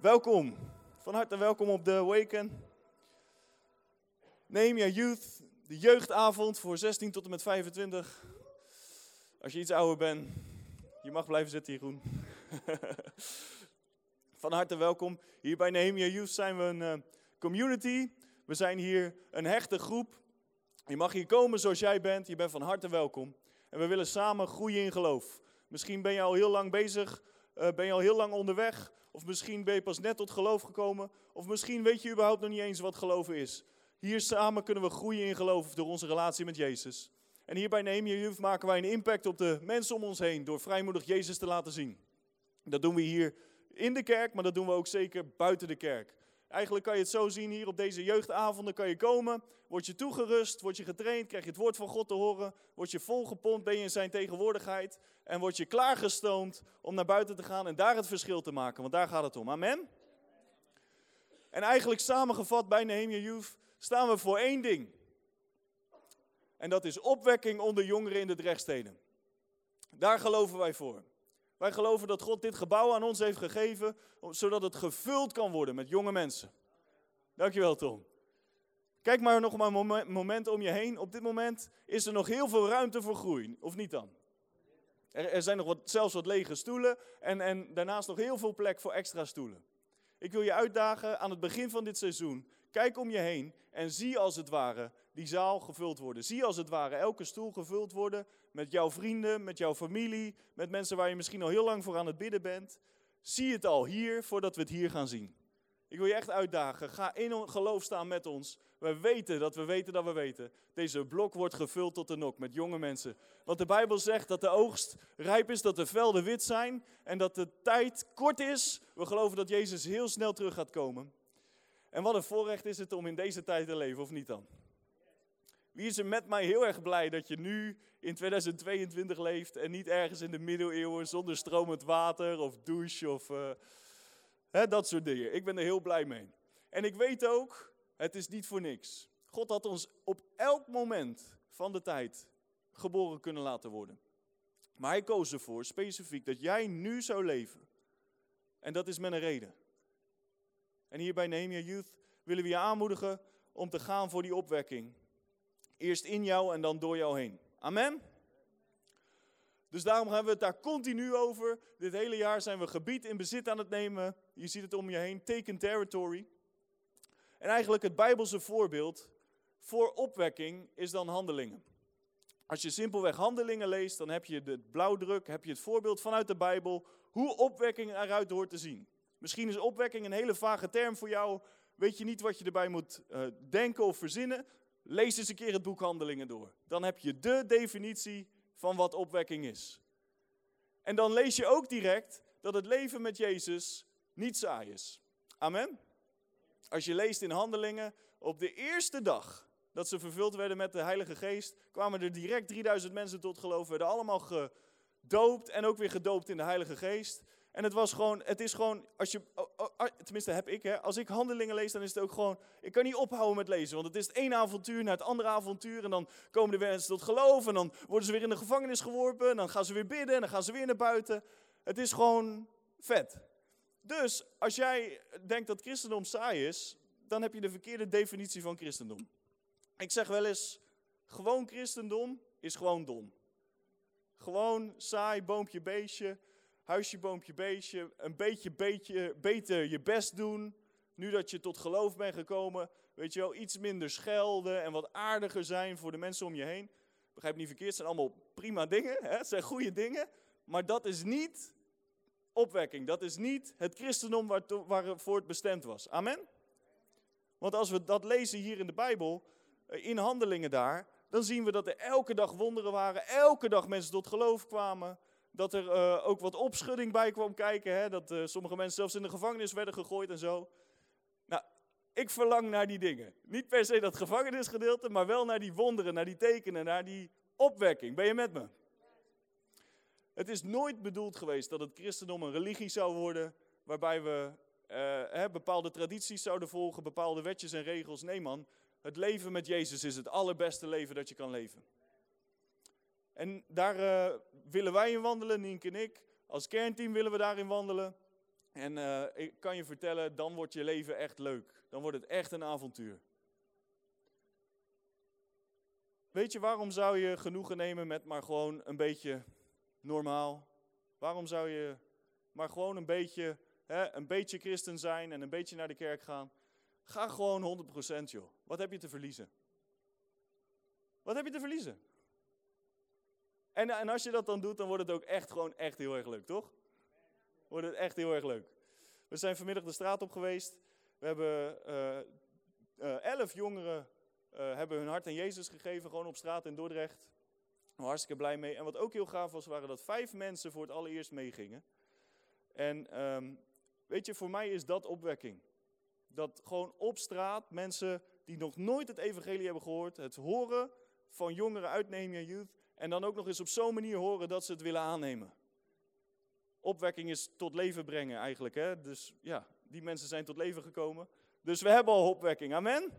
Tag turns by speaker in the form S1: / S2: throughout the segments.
S1: Welkom, van harte welkom op de Awaken. Neem Youth, de jeugdavond voor 16 tot en met 25. Als je iets ouder bent, je mag blijven zitten, Jeroen. van harte welkom. Hier bij Nehemia Youth zijn we een uh, community. We zijn hier een hechte groep. Je mag hier komen zoals jij bent. Je bent van harte welkom. En we willen samen groeien in geloof. Misschien ben je al heel lang bezig, uh, ben je al heel lang onderweg. Of misschien ben je pas net tot geloof gekomen. Of misschien weet je überhaupt nog niet eens wat geloven is. Hier samen kunnen we groeien in geloof door onze relatie met Jezus. En hier bij Nehemia Youth maken wij een impact op de mensen om ons heen door vrijmoedig Jezus te laten zien. Dat doen we hier in de kerk, maar dat doen we ook zeker buiten de kerk. Eigenlijk kan je het zo zien hier op deze jeugdavonden kan je komen, word je toegerust, word je getraind, krijg je het woord van God te horen, word je volgepompt, ben je in zijn tegenwoordigheid en word je klaargestoomd om naar buiten te gaan en daar het verschil te maken, want daar gaat het om. Amen? En eigenlijk samengevat bij Nehemia Youth staan we voor één ding. En dat is opwekking onder jongeren in de Drechtsteden. Daar geloven wij voor. Wij geloven dat God dit gebouw aan ons heeft gegeven, zodat het gevuld kan worden met jonge mensen. Dankjewel Tom. Kijk maar nog maar een moment om je heen. Op dit moment is er nog heel veel ruimte voor groei, of niet dan? Er, er zijn nog wat, zelfs wat lege stoelen en, en daarnaast nog heel veel plek voor extra stoelen. Ik wil je uitdagen aan het begin van dit seizoen. Kijk om je heen en zie als het ware die zaal gevuld worden. Zie als het ware elke stoel gevuld worden met jouw vrienden, met jouw familie, met mensen waar je misschien al heel lang voor aan het bidden bent. Zie het al hier voordat we het hier gaan zien. Ik wil je echt uitdagen. Ga in geloof staan met ons. We weten dat we weten dat we weten. Deze blok wordt gevuld tot de nok met jonge mensen. Want de Bijbel zegt dat de oogst rijp is, dat de velden wit zijn en dat de tijd kort is. We geloven dat Jezus heel snel terug gaat komen. En wat een voorrecht is het om in deze tijd te leven, of niet dan? Wie is er met mij heel erg blij dat je nu in 2022 leeft en niet ergens in de middeleeuwen zonder stromend water of douche of uh, dat soort dingen. Ik ben er heel blij mee. En ik weet ook, het is niet voor niks. God had ons op elk moment van de tijd geboren kunnen laten worden. Maar hij koos ervoor specifiek dat jij nu zou leven. En dat is met een reden. En hier bij Nehemia Youth willen we je aanmoedigen om te gaan voor die opwekking. Eerst in jou en dan door jou heen. Amen? Dus daarom hebben we het daar continu over. Dit hele jaar zijn we gebied in bezit aan het nemen. Je ziet het om je heen, taken territory. En eigenlijk het Bijbelse voorbeeld voor opwekking is dan handelingen. Als je simpelweg handelingen leest, dan heb je de blauwdruk, heb je het voorbeeld vanuit de Bijbel, hoe opwekking eruit hoort te zien. Misschien is opwekking een hele vage term voor jou, weet je niet wat je erbij moet uh, denken of verzinnen. Lees eens een keer het boek Handelingen door. Dan heb je de definitie van wat opwekking is. En dan lees je ook direct dat het leven met Jezus niet saai is. Amen. Als je leest in Handelingen, op de eerste dag dat ze vervuld werden met de Heilige Geest, kwamen er direct 3000 mensen tot geloof, werden allemaal gedoopt en ook weer gedoopt in de Heilige Geest. En het was gewoon, het is gewoon, als je, tenminste heb ik, hè, als ik handelingen lees, dan is het ook gewoon, ik kan niet ophouden met lezen. Want het is het ene avontuur naar het andere avontuur. En dan komen de mensen tot geloof. En dan worden ze weer in de gevangenis geworpen. En dan gaan ze weer bidden. En dan gaan ze weer naar buiten. Het is gewoon vet. Dus als jij denkt dat christendom saai is, dan heb je de verkeerde definitie van christendom. Ik zeg wel eens, gewoon christendom is gewoon dom. Gewoon saai, boompje, beestje huisje, boompje, beestje, een beetje, beetje beter je best doen. Nu dat je tot geloof bent gekomen, weet je wel, iets minder schelden en wat aardiger zijn voor de mensen om je heen. Begrijp niet verkeerd, het zijn allemaal prima dingen, hè? het zijn goede dingen. Maar dat is niet opwekking, dat is niet het christendom waarvoor het bestemd was. Amen? Want als we dat lezen hier in de Bijbel, eh, in handelingen daar, dan zien we dat er elke dag wonderen waren, elke dag mensen tot geloof kwamen dat er uh, ook wat opschudding bij kwam kijken. Hè? Dat uh, sommige mensen zelfs in de gevangenis werden gegooid en zo. Nou, ik verlang naar die dingen. Niet per se dat gevangenisgedeelte, maar wel naar die wonderen, naar die tekenen, naar die opwekking. Ben je met me? Het is nooit bedoeld geweest dat het christendom een religie zou worden waarbij we hè, bepaalde tradities zouden volgen, bepaalde wetjes en regels. Nee man, het leven met Jezus is het allerbeste leven dat je kan leven. En daar uh, willen wij in wandelen, Nienke en ik. Als kernteam willen we daarin wandelen. En uh, ik kan je vertellen, dan wordt je leven echt leuk. Dan wordt het echt een avontuur. Weet je, waarom zou je genoegen nemen met maar gewoon een beetje normaal? Waarom zou je maar gewoon een beetje, hè, een beetje christen zijn en een beetje naar de kerk gaan? Ga gewoon 100% joh. Wat heb je te verliezen? Wat heb je te verliezen? En, en als je dat dan doet, dan wordt het ook echt gewoon echt heel erg leuk, toch? Wordt het echt heel erg leuk. We zijn vanmiddag de straat op geweest. We hebben uh, uh, elf jongeren uh, hebben hun hart aan Jezus gegeven, gewoon op straat in Dordrecht. Ik hartstikke blij mee. En wat ook heel gaaf was, waren dat vijf mensen voor het allereerst meegingen. En um, weet je, voor mij is dat opwekking. Dat gewoon op straat mensen die nog nooit het evangelie hebben gehoord, het horen van jongeren uit Nehemia Youth. En dan ook nog eens op zo'n manier horen dat ze het willen aannemen. Opwekking is tot leven brengen eigenlijk. Hè? Dus ja, die mensen zijn tot leven gekomen. Dus we hebben al opwekking. Amen.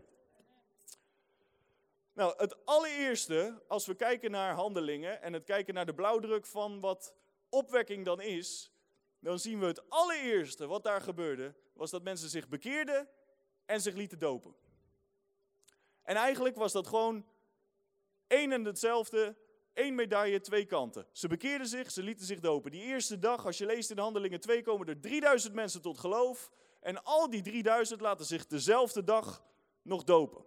S1: Nou, het allereerste, als we kijken naar handelingen en het kijken naar de blauwdruk van wat opwekking dan is, dan zien we het allereerste wat daar gebeurde, was dat mensen zich bekeerden en zich lieten dopen. En eigenlijk was dat gewoon één en hetzelfde, één medaille, twee kanten. Ze bekeerden zich, ze lieten zich dopen. Die eerste dag, als je leest in Handelingen 2, komen er 3000 mensen tot geloof. En al die 3000 laten zich dezelfde dag nog dopen.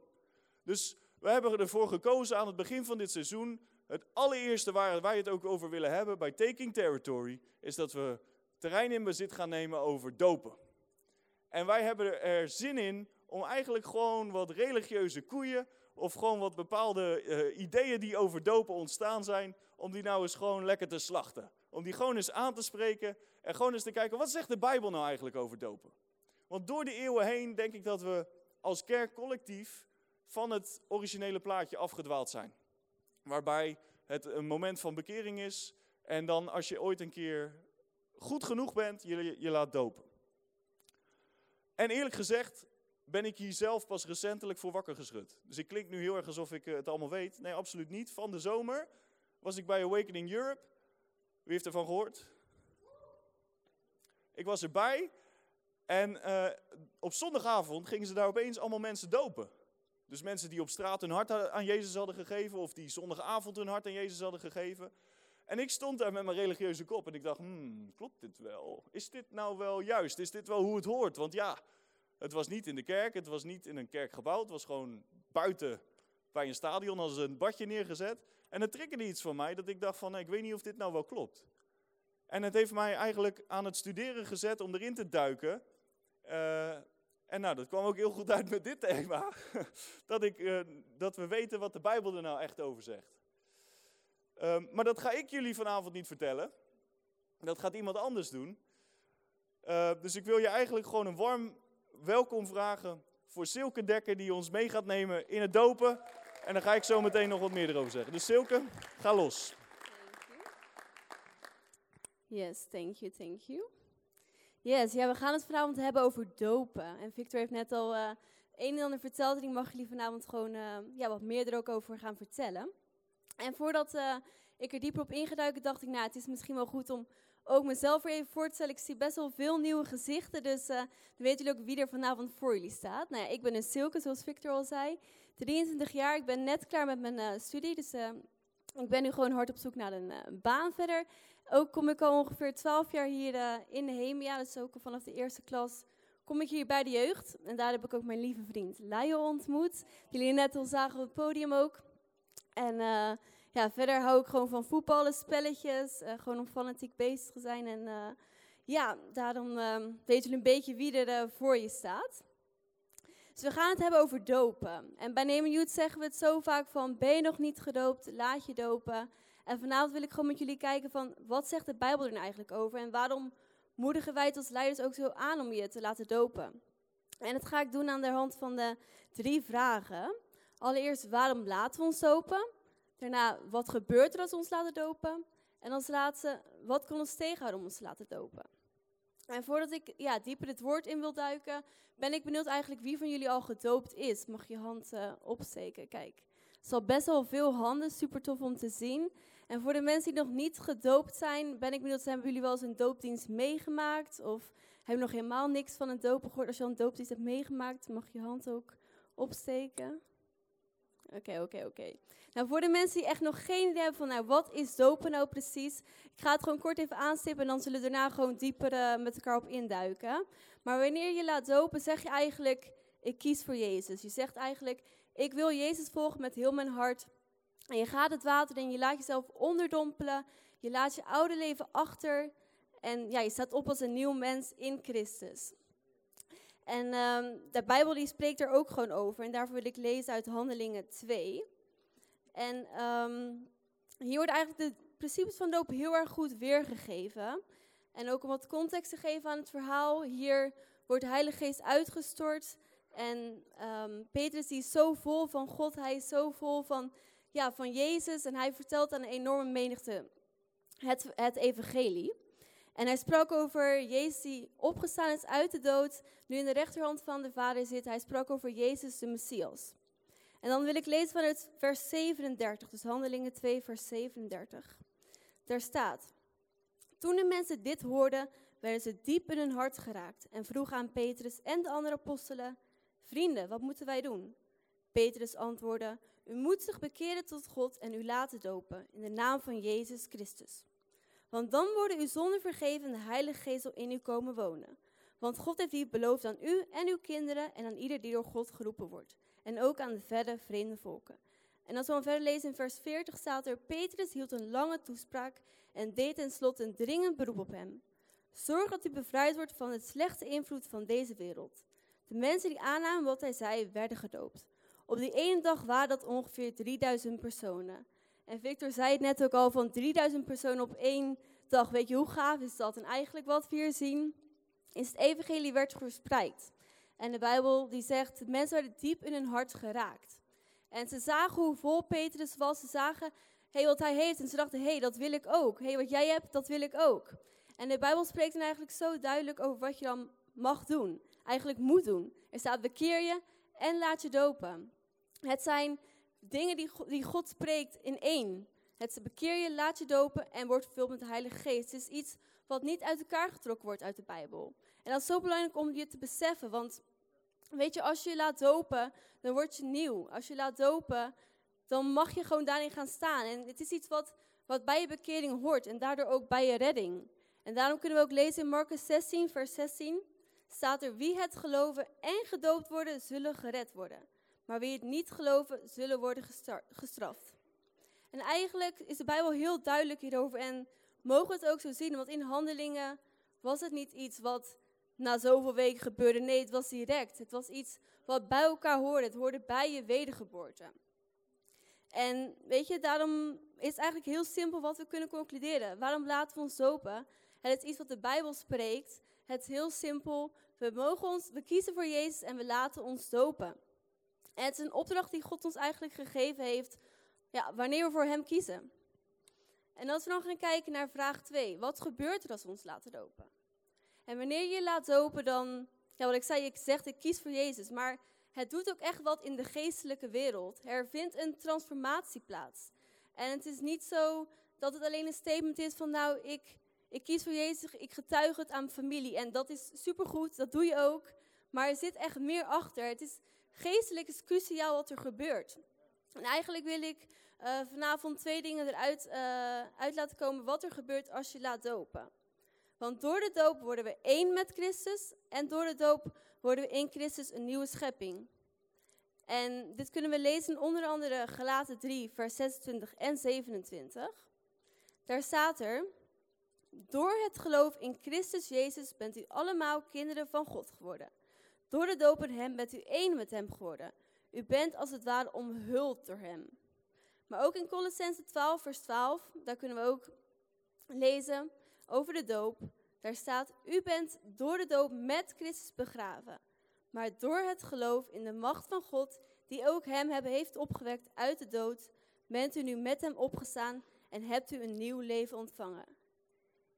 S1: Dus we hebben ervoor gekozen aan het begin van dit seizoen. Het allereerste waar wij het ook over willen hebben bij Taking Territory, is dat we terrein in bezit gaan nemen over dopen. En wij hebben er zin in om eigenlijk gewoon wat religieuze koeien of gewoon wat bepaalde uh, ideeën die over dopen ontstaan zijn, om die nou eens gewoon lekker te slachten. Om die gewoon eens aan te spreken en gewoon eens te kijken, wat zegt de Bijbel nou eigenlijk over dopen? Want door de eeuwen heen denk ik dat we als kerk collectief van het originele plaatje afgedwaald zijn. Waarbij het een moment van bekering is en dan als je ooit een keer goed genoeg bent, je, je laat dopen. En eerlijk gezegd ben ik hier zelf pas recentelijk voor wakker geschud. Dus ik klink nu heel erg alsof ik eh, het allemaal weet. Nee, absoluut niet. Van de zomer was ik bij Awakening Europe. Wie heeft ervan gehoord? Ik was erbij en uh, op zondagavond gingen ze daar opeens allemaal mensen dopen. Dus mensen die op straat hun hart aan Jezus hadden gegeven, of die zondagavond hun hart aan Jezus hadden gegeven. En ik stond daar met mijn religieuze kop en ik dacht, hmm, klopt dit wel? Is dit nou wel juist? Is dit wel hoe het hoort? Want ja, het was niet in de kerk, het was niet in een kerkgebouw, het was gewoon buiten bij een stadion als een badje neergezet. En het triggerde iets van mij dat ik dacht van, ik weet niet of dit nou wel klopt. En het heeft mij eigenlijk aan het studeren gezet om erin te duiken. Uh, en nou, dat kwam ook heel goed uit met dit thema. dat, ik, uh, dat we weten wat de Bijbel er nou echt over zegt. Um, maar dat ga ik jullie vanavond niet vertellen. Dat gaat iemand anders doen. Uh, dus ik wil je eigenlijk gewoon een warm welkom vragen voor Silke Dekker die ons mee gaat nemen in het dopen. En dan ga ik zo meteen nog wat meer erover zeggen. Dus Silke, ga los.
S2: Yes, thank you, thank you. Yes, ja, we gaan het vanavond hebben over dopen. En Victor heeft net al uh, een en ander verteld en ik mag jullie vanavond gewoon uh, ja, wat meer er ook over gaan vertellen. En voordat uh, ik er dieper op ingeduiken, dacht ik, nou, het is misschien wel goed om ook mezelf weer even voor te stellen. Ik zie best wel veel nieuwe gezichten, dus dan weten jullie ook wie er vanavond voor jullie staat. Nou ja, ik ben een Silke, zoals Victor al zei. 23 jaar, ik ben net klaar met mijn studie, dus ik ben nu gewoon hard op zoek naar een baan verder. Ook kom ik al ongeveer 12 jaar hier uh, in Nehemia, dus ook vanaf de eerste klas kom ik hier bij de jeugd. En daar heb ik ook mijn lieve vriend Lyle ontmoet. Jullie net al zagen op het podium ook. En uh, ja, verder hou ik gewoon van voetballen, spelletjes, uh, gewoon om fanatiek bezig te zijn. En ja, daarom weten jullie een beetje wie er voor je staat. Dus we gaan het hebben over dopen. En bij Nemen Youth zeggen we het zo vaak van, ben je nog niet gedoopt, laat je dopen. En vanavond wil ik gewoon met jullie kijken van wat zegt de Bijbel er nou eigenlijk over en waarom moedigen wij het als leiders ook zo aan om je te laten dopen. En dat ga ik doen aan de hand van de drie vragen. Allereerst, waarom laten we ons dopen? Daarna, wat gebeurt er als we ons laten dopen? En als laatste, wat kan ons tegenhouden om ons te laten dopen? En voordat ik ja, dieper het woord in wil duiken, ben ik benieuwd eigenlijk wie van jullie al gedoopt is. Mag je hand uh, opsteken? Kijk, het is al best wel veel handen, super tof om te zien. En voor de mensen die nog niet gedoopt zijn, ben ik benieuwd, hebben jullie wel eens een doopdienst meegemaakt? Of Heb je nog helemaal niks van een dopen gehoord? Als je al een doopdienst hebt meegemaakt, mag je hand ook opsteken. Oké, oké, oké. Nou, voor de mensen die echt nog geen idee hebben van, nou, wat is dopen nou precies? Ik ga het gewoon kort even aanstippen en dan zullen we daarna gewoon dieper uh, met elkaar op induiken. Maar wanneer je laat dopen, zeg je eigenlijk, ik kies voor Jezus. Je zegt eigenlijk, ik wil Jezus volgen met heel mijn hart. En je gaat het water in, je laat jezelf onderdompelen. Je laat je oude leven achter. En ja, je staat op als een nieuw mens in Christus. En um, de Bijbel die spreekt er ook gewoon over. En daarvoor wil ik lezen uit Handelingen 2. En um, hier worden eigenlijk de principes van doop heel erg goed weergegeven. En ook om wat context te geven aan het verhaal. Hier wordt de Heilige Geest uitgestort. En um, Petrus die is zo vol van God. Hij is zo vol van, ja, van Jezus. En hij vertelt aan een enorme menigte het, het evangelie. En hij sprak over Jezus die opgestaan is uit de dood, nu in de rechterhand van de Vader zit. Hij sprak over Jezus de Messias. En dan wil ik lezen vanuit vers 37, dus Handelingen 2, vers 37. Daar staat, toen de mensen dit hoorden, werden ze diep in hun hart geraakt en vroegen aan Petrus en de andere apostelen, vrienden, wat moeten wij doen? Petrus antwoordde, u moet zich bekeren tot God en u laten dopen in de naam van Jezus Christus. Want dan worden uw zonden vergeven en de Heilige Geest in u komen wonen. Want God heeft die beloofd aan u en uw kinderen en aan ieder die door God geroepen wordt. En ook aan de verre vreemde volken. En als we dan verder lezen in vers 40 staat er, Petrus hield een lange toespraak en deed tenslotte een dringend beroep op hem. Zorg dat u bevrijd wordt van het slechte invloed van deze wereld. De mensen die aannamen wat hij zei, werden gedoopt. Op die ene dag waren dat ongeveer 3000 personen. En Victor zei het net ook al, van 3000 personen op één dag. Weet je, hoe gaaf is dat? En eigenlijk wat we hier zien, is het evangelie werd verspreid. En de Bijbel die zegt, mensen werden diep in hun hart geraakt. En ze zagen hoe vol Petrus was. Ze zagen hey, wat hij heeft. En ze dachten, hé, hey, dat wil ik ook. Hey, wat jij hebt, dat wil ik ook. En de Bijbel spreekt dan eigenlijk zo duidelijk over wat je dan mag doen. Eigenlijk moet doen. Er staat, bekeer je en laat je dopen. Het zijn dingen die, die God spreekt in één. Het bekeer je, laat je dopen en wordt vervuld met de Heilige Geest. Het is iets wat niet uit elkaar getrokken wordt uit de Bijbel. En dat is zo belangrijk om je te beseffen, want weet je, als je je laat dopen, dan word je nieuw. Als je laat dopen, dan mag je gewoon daarin gaan staan. En het is iets wat, wat bij je bekering hoort en daardoor ook bij je redding. En daarom kunnen we ook lezen in Marcus 16, vers 16, staat er, wie het geloven en gedoopt worden, zullen gered worden. Maar wie het niet geloven, zullen worden gestraft. En eigenlijk is de Bijbel heel duidelijk hierover en mogen we het ook zo zien, want in handelingen was het niet iets wat na zoveel weken gebeurde. Nee, het was direct. Het was iets wat bij elkaar hoorde. Het hoorde bij je wedergeboorte. En weet je, daarom is het eigenlijk heel simpel wat we kunnen concluderen. Waarom laten we ons dopen? Het is iets wat de Bijbel spreekt. Het is heel simpel. We, mogen ons, we kiezen voor Jezus en we laten ons dopen. En het is een opdracht die God ons eigenlijk gegeven heeft, ja, wanneer we voor Hem kiezen. En als we dan gaan kijken naar vraag 2, wat gebeurt er als we ons laten dopen? En wanneer je laat dopen, dan, ja, wat ik zei, ik zeg, ik kies voor Jezus, maar het doet ook echt wat in de geestelijke wereld. Er vindt een transformatie plaats. En het is niet zo dat het alleen een statement is van, nou, ik, ik kies voor Jezus, ik getuig het aan familie. En dat is supergoed, dat doe je ook. Maar er zit echt meer achter. Het is, geestelijk is cruciaal wat er gebeurt. En eigenlijk wil ik uh, vanavond twee dingen eruit uh, uit laten komen wat er gebeurt als je laat dopen. Want door de doop worden we één met Christus en door de doop worden we in Christus een nieuwe schepping. En dit kunnen we lezen onder andere Galaten 3, vers 26 en 27. Daar staat er, door het geloof in Christus Jezus bent u allemaal kinderen van God geworden. Door de doop in hem bent u één met hem geworden. U bent als het ware omhuld door hem. Maar ook in Colossense 12, vers 12, daar kunnen we ook lezen over de doop. Daar staat, u bent door de doop met Christus begraven. Maar door het geloof in de macht van God, die ook hem heeft opgewekt uit de dood, bent u nu met hem opgestaan en hebt u een nieuw leven ontvangen.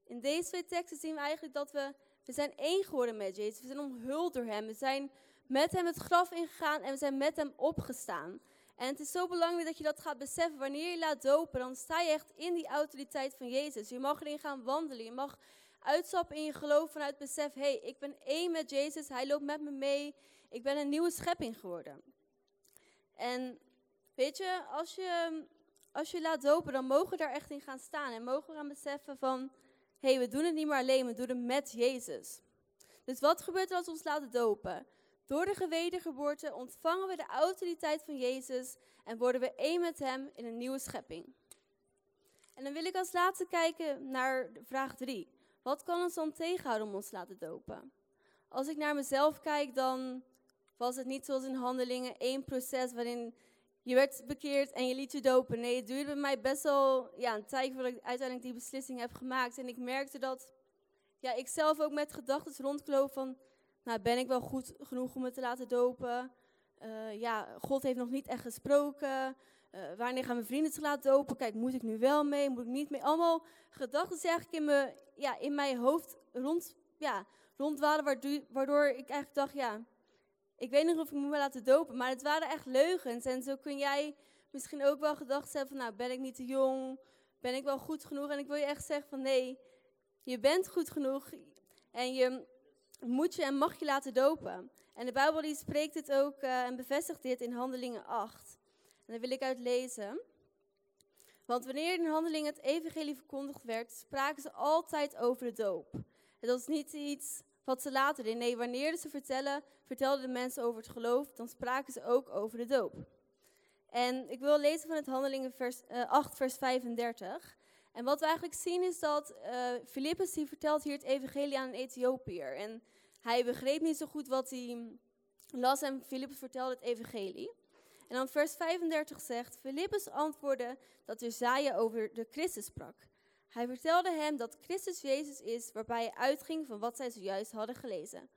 S2: In deze twee teksten zien we eigenlijk dat we we zijn één geworden met Jezus. We zijn omhuld door Hem. We zijn met Hem het graf ingegaan en we zijn met Hem opgestaan. En het is zo belangrijk dat je dat gaat beseffen. Wanneer je laat dopen, dan sta je echt in die autoriteit van Jezus. Je mag erin gaan wandelen. Je mag uitstappen in je geloof vanuit besef, hé, hey, ik ben één met Jezus, Hij loopt met me mee, ik ben een nieuwe schepping geworden. En weet je, als je, als je laat dopen, dan mogen we daar echt in gaan staan en mogen we gaan beseffen van, hey, we doen het niet meer alleen, we doen het met Jezus. Dus wat gebeurt er als we ons laten dopen? Door de gewedergeboorte ontvangen we de autoriteit van Jezus en worden we één met Hem in een nieuwe schepping. En dan wil ik als laatste kijken naar vraag 3. Wat kan ons dan tegenhouden om ons te laten dopen? Als ik naar mezelf kijk, dan was het niet zoals in handelingen één proces waarin je werd bekeerd en je liet je dopen. Nee, het duurde bij mij best wel ja, een tijd voordat ik uiteindelijk die beslissing heb gemaakt. En ik merkte dat ja, ik zelf ook met gedachten rondkloop van, nou ben ik wel goed genoeg om me te laten dopen? Uh, ja, God heeft nog niet echt gesproken. Uh, wanneer gaan mijn vrienden zich laten dopen? Kijk, moet ik nu wel mee? Moet ik niet mee? Allemaal gedachten eigenlijk in, me, ja, in mijn hoofd rond, ja, rondwalen, waardoor ik eigenlijk dacht, ja, ik weet niet of ik me laten dopen. Maar het waren echt leugens. En zo kun jij misschien ook wel gedachten hebben van, nou, ben ik niet te jong? Ben ik wel goed genoeg? En ik wil je echt zeggen van, nee, je bent goed genoeg. En je moet je en mag je laten dopen. En de Bijbel die spreekt het ook uh, en bevestigt dit in Handelingen 8. En daar wil ik uit lezen. Want wanneer in Handelingen het evangelie verkondigd werd, spraken ze altijd over de doop. Het was niet iets wat ze later deden. Nee, wanneer ze vertellen, vertelden de mensen over het geloof, dan spraken ze ook over de doop. En ik wil lezen van het Handelingen vers, uh, 8, vers 35. En wat we eigenlijk zien is dat uh, Filippus die vertelt hier het evangelie aan een Ethiopiër. En hij begreep niet zo goed wat hij las en Filippus vertelde het evangelie. En dan vers 35 zegt, Filippus antwoordde dat Jezaja over de Christus sprak. Hij vertelde hem dat Christus Jezus is, waarbij hij uitging van wat zij zojuist hadden gelezen.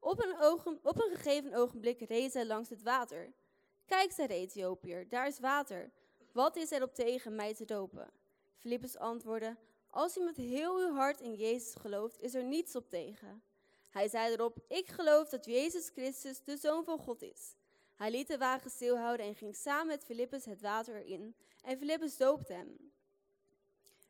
S2: Op een, op een gegeven ogenblik reed hij langs het water. Kijk, zei de Ethiopiër, daar is water. Wat is er op tegen mij te dopen? Filippus antwoordde, als u met heel uw hart in Jezus gelooft, is er niets op tegen. Hij zei erop, ik geloof dat Jezus Christus de Zoon van God is. Hij liet de wagen stilhouden en ging samen met Filippus het water in. En Filippus doopte hem.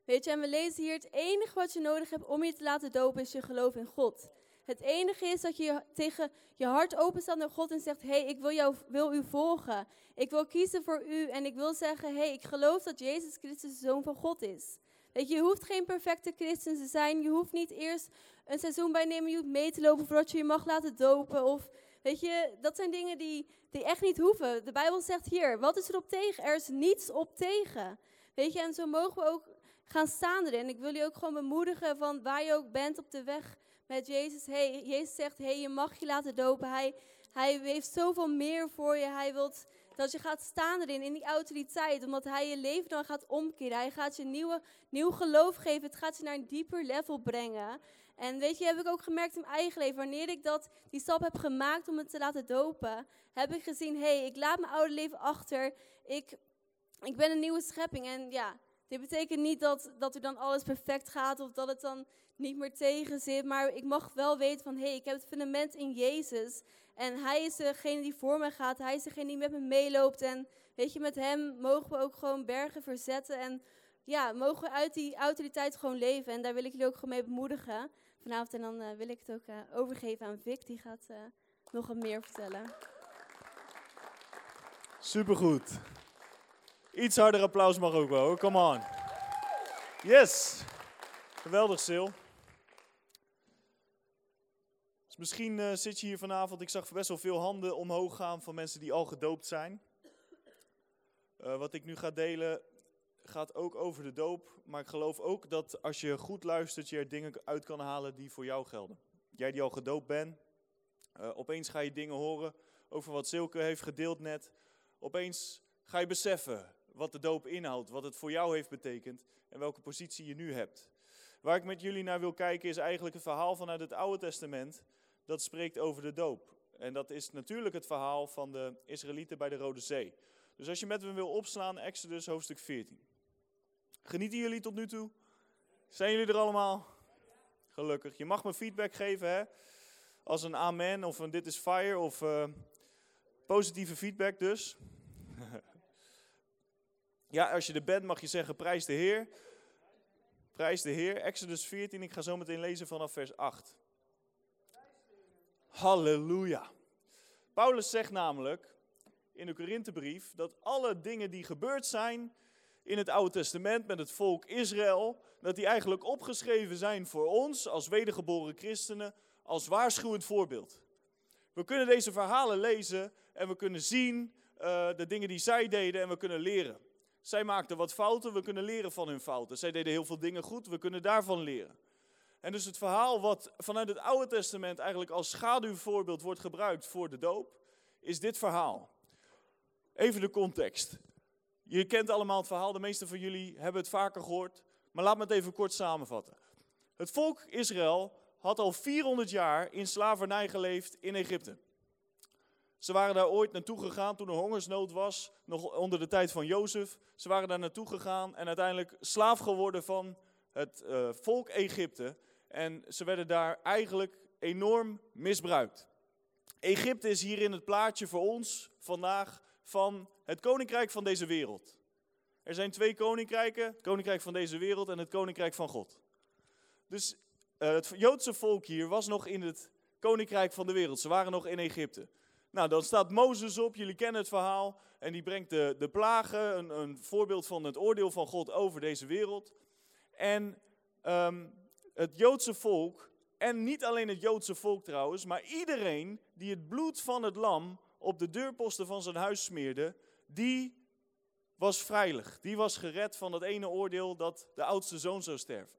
S2: Weet je, en we lezen hier, het enige wat je nodig hebt om je te laten dopen is je geloof in God. Het enige is dat je tegen je hart openstaat naar God en zegt, hé, hey, ik wil, jou, wil u volgen. Ik wil kiezen voor u en ik wil zeggen, hé, hey, ik geloof dat Jezus Christus de Zoon van God is. Weet je, je hoeft geen perfecte christen te zijn. Je hoeft niet eerst een seizoen bij nemen, je hoeft mee te lopen voordat je je mag laten dopen. Of, weet je, dat zijn dingen die, die echt niet hoeven. De Bijbel zegt hier, wat is er op tegen? Er is niets op tegen. Weet je, en zo mogen we ook gaan staan erin. Ik wil je ook gewoon bemoedigen van waar je ook bent op de weg met Jezus. Hey, Jezus zegt, hey, je mag je laten dopen. Hij, hij heeft zoveel meer voor je. Hij wil dat je gaat staan erin, in die autoriteit. Omdat hij je leven dan gaat omkeren. Hij gaat je nieuwe, nieuw geloof geven. Het gaat je naar een dieper level brengen. En weet je, heb ik ook gemerkt in mijn eigen leven. Wanneer ik dat, die stap heb gemaakt om het te laten dopen, heb ik gezien, hé, hey, ik laat mijn oude leven achter. Ik, ik ben een nieuwe schepping. En ja, dit betekent niet dat, dat er dan alles perfect gaat of dat het dan niet meer tegen zit. Maar ik mag wel weten van, hé, hey, ik heb het fundament in Jezus. En hij is degene die voor me gaat. Hij is degene die met me meeloopt. En weet je, met hem mogen we ook gewoon bergen verzetten. En ja, mogen we uit die autoriteit gewoon leven. En daar wil ik jullie ook gewoon mee bemoedigen vanavond. En dan uh, wil ik het ook uh, overgeven aan Vic. Die gaat uh, nog wat meer vertellen.
S1: Supergoed. Iets harder applaus mag ook wel. Come on. Yes. Geweldig, Sil. Dus misschien uh, zit je hier vanavond. Ik zag best wel veel handen omhoog gaan van mensen die al gedoopt zijn. Uh, wat ik nu ga delen gaat ook over de doop. Maar ik geloof ook dat als je goed luistert, je er dingen uit kan halen die voor jou gelden. Jij die al gedoopt bent, uh, opeens ga je dingen horen over wat Silke heeft gedeeld net. Opeens ga je beseffen wat de doop inhoudt, wat het voor jou heeft betekend en welke positie je nu hebt. Waar ik met jullie naar wil kijken is eigenlijk het verhaal vanuit het Oude Testament dat spreekt over de doop. En dat is natuurlijk het verhaal van de Israëlieten bij de Rode Zee. Dus als je met me wil opslaan, Exodus hoofdstuk 14. Genieten jullie tot nu toe? Zijn jullie er allemaal? Gelukkig. Je mag me feedback geven, hè? Als een amen of een dit is fire of uh, positieve feedback dus. ja, als je er bent mag je zeggen prijs de Heer. Prijs de Heer, Exodus 14, ik ga zo meteen lezen vanaf vers 8. Halleluja. Paulus zegt namelijk in de Korinthebrief dat alle dingen die gebeurd zijn in het Oude Testament met het volk Israël, dat die eigenlijk opgeschreven zijn voor ons als wedergeboren christenen als waarschuwend voorbeeld. We kunnen deze verhalen lezen en we kunnen zien uh, de dingen die zij deden en we kunnen leren. Zij maakten wat fouten, we kunnen leren van hun fouten. Zij deden heel veel dingen goed, we kunnen daarvan leren. En dus het verhaal wat vanuit het Oude Testament eigenlijk als schaduwvoorbeeld wordt gebruikt voor de doop, is dit verhaal. Even de context. Je kent allemaal het verhaal, de meeste van jullie hebben het vaker gehoord, maar laat me het even kort samenvatten. Het volk Israël had al 400 jaar in slavernij geleefd in Egypte. Ze waren daar ooit naartoe gegaan toen er hongersnood was, nog onder de tijd van Jozef. Ze waren daar naartoe gegaan en uiteindelijk slaaf geworden van het uh, volk Egypte. En ze werden daar eigenlijk enorm misbruikt. Egypte is hier in het plaatje voor ons vandaag van het koninkrijk van deze wereld. Er zijn twee koninkrijken, het koninkrijk van deze wereld en het koninkrijk van God. Dus uh, het Joodse volk hier was nog in het koninkrijk van de wereld. Ze waren nog in Egypte. Nou, dan staat Mozes op, jullie kennen het verhaal. En die brengt de, de plagen, een, een voorbeeld van het oordeel van God over deze wereld. En um, het Joodse volk, en niet alleen het Joodse volk trouwens, maar iedereen die het bloed van het lam op de deurposten van zijn huis smeerde, die was vrijlig. Die was gered van het ene oordeel dat de oudste zoon zou sterven.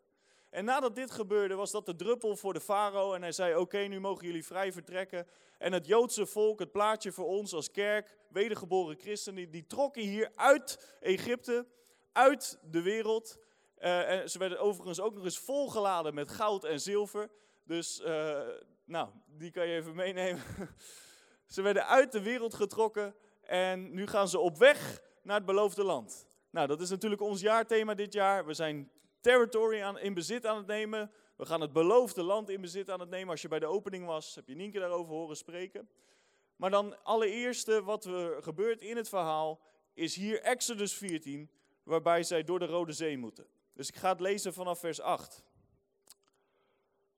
S1: En nadat dit gebeurde, was dat de druppel voor de farao. En hij zei: Oké, nu mogen jullie vrij vertrekken. En het Joodse volk, het plaatje voor ons als kerk, wedergeboren christenen, die trokken hier uit Egypte, uit de wereld. Uh, ze werden overigens ook nog eens volgeladen met goud en zilver. Dus, uh, nou, die kan je even meenemen. ze werden uit de wereld getrokken en nu gaan ze op weg naar het beloofde land. Nou, dat is natuurlijk ons jaarthema dit jaar. We zijn territory aan, in bezit aan het nemen. We gaan het beloofde land in bezit aan het nemen. Als je bij de opening was, heb je Nienke daarover horen spreken. Maar dan allereerste wat er gebeurt in het verhaal is hier Exodus 14, waarbij zij door de Rode Zee moeten. Dus ik ga het lezen vanaf vers 8.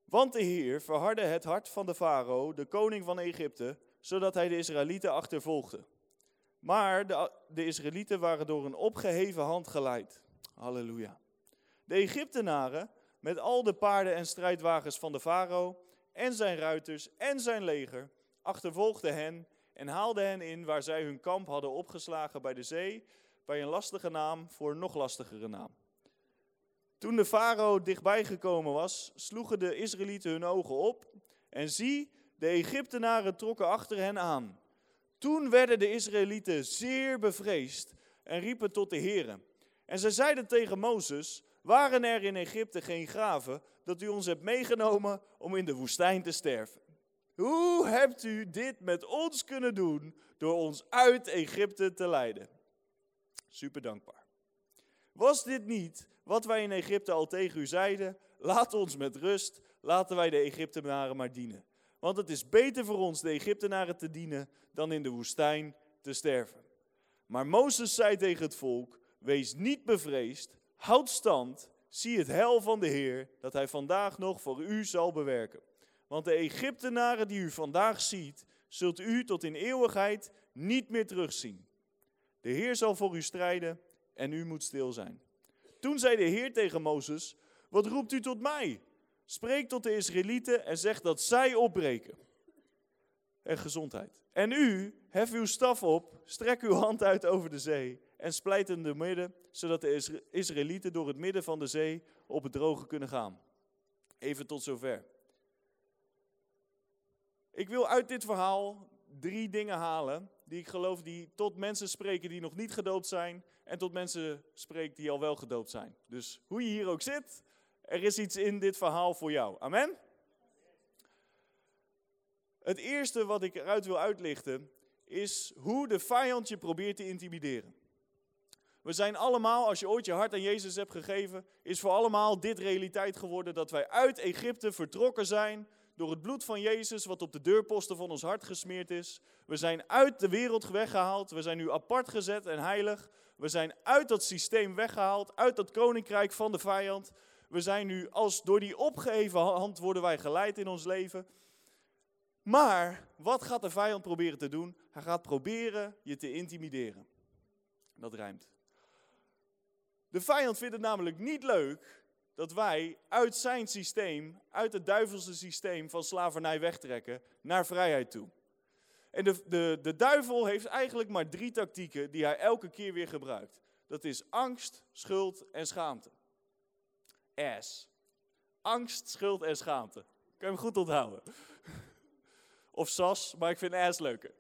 S1: Want de Heer verhardde het hart van de farao, de koning van Egypte, zodat hij de Israëlieten achtervolgde. Maar de, de Israëlieten waren door een opgeheven hand geleid. Halleluja. De Egyptenaren, met al de paarden en strijdwagens van de farao, en zijn ruiters en zijn leger, achtervolgden hen en haalden hen in waar zij hun kamp hadden opgeslagen bij de zee, bij een lastige naam voor een nog lastigere naam. Toen de farao dichtbij gekomen was, sloegen de Israëlieten hun ogen op en zie, de Egyptenaren trokken achter hen aan. Toen werden de Israëlieten zeer bevreesd en riepen tot de Heeren. En zij zeiden tegen Mozes, waren er in Egypte geen graven dat u ons hebt meegenomen om in de woestijn te sterven? Hoe hebt u dit met ons kunnen doen door ons uit Egypte te leiden? Super dankbaar. Was dit niet wat wij in Egypte al tegen u zeiden? Laat ons met rust, laten wij de Egyptenaren maar dienen. Want het is beter voor ons de Egyptenaren te dienen dan in de woestijn te sterven. Maar Mozes zei tegen het volk: Wees niet bevreesd, houd stand, zie het hel van de Heer, dat hij vandaag nog voor u zal bewerken. Want de Egyptenaren die u vandaag ziet, zult u tot in eeuwigheid niet meer terugzien. De Heer zal voor u strijden en u moet stil zijn. Toen zei de Heer tegen Mozes: Wat roept u tot mij? Spreek tot de Israëlieten en zeg dat zij opbreken. En gezondheid. En u, hef uw staf op, strek uw hand uit over de zee en splijt in de midden, zodat de Israëlieten door het midden van de zee op het droge kunnen gaan. Even tot zover. Ik wil uit dit verhaal drie dingen halen die ik geloof die tot mensen spreken die nog niet gedoopt zijn en tot mensen spreken die al wel gedoopt zijn. Dus hoe je hier ook zit, er is iets in dit verhaal voor jou. Amen? Het eerste wat ik eruit wil uitlichten is hoe de vijand je probeert te intimideren. We zijn allemaal, als je ooit je hart aan Jezus hebt gegeven, is voor allemaal dit realiteit geworden dat wij uit Egypte vertrokken zijn door het bloed van Jezus wat op de deurposten van ons hart gesmeerd is. We zijn uit de wereld weggehaald, we zijn nu apart gezet en heilig. We zijn uit dat systeem weggehaald, uit dat koninkrijk van de vijand. We zijn nu als door die opgeheven hand worden wij geleid in ons leven. Maar wat gaat de vijand proberen te doen? Hij gaat proberen je te intimideren. Dat rijmt. De vijand vindt het namelijk niet leuk dat wij uit zijn systeem, uit het duivelse systeem van slavernij wegtrekken naar vrijheid toe. En de, de, de duivel heeft eigenlijk maar drie tactieken die hij elke keer weer gebruikt. Dat is angst, schuld en schaamte. S. Angst, schuld en schaamte. Kan je hem goed onthouden. Of SAS, maar ik vind S leuker.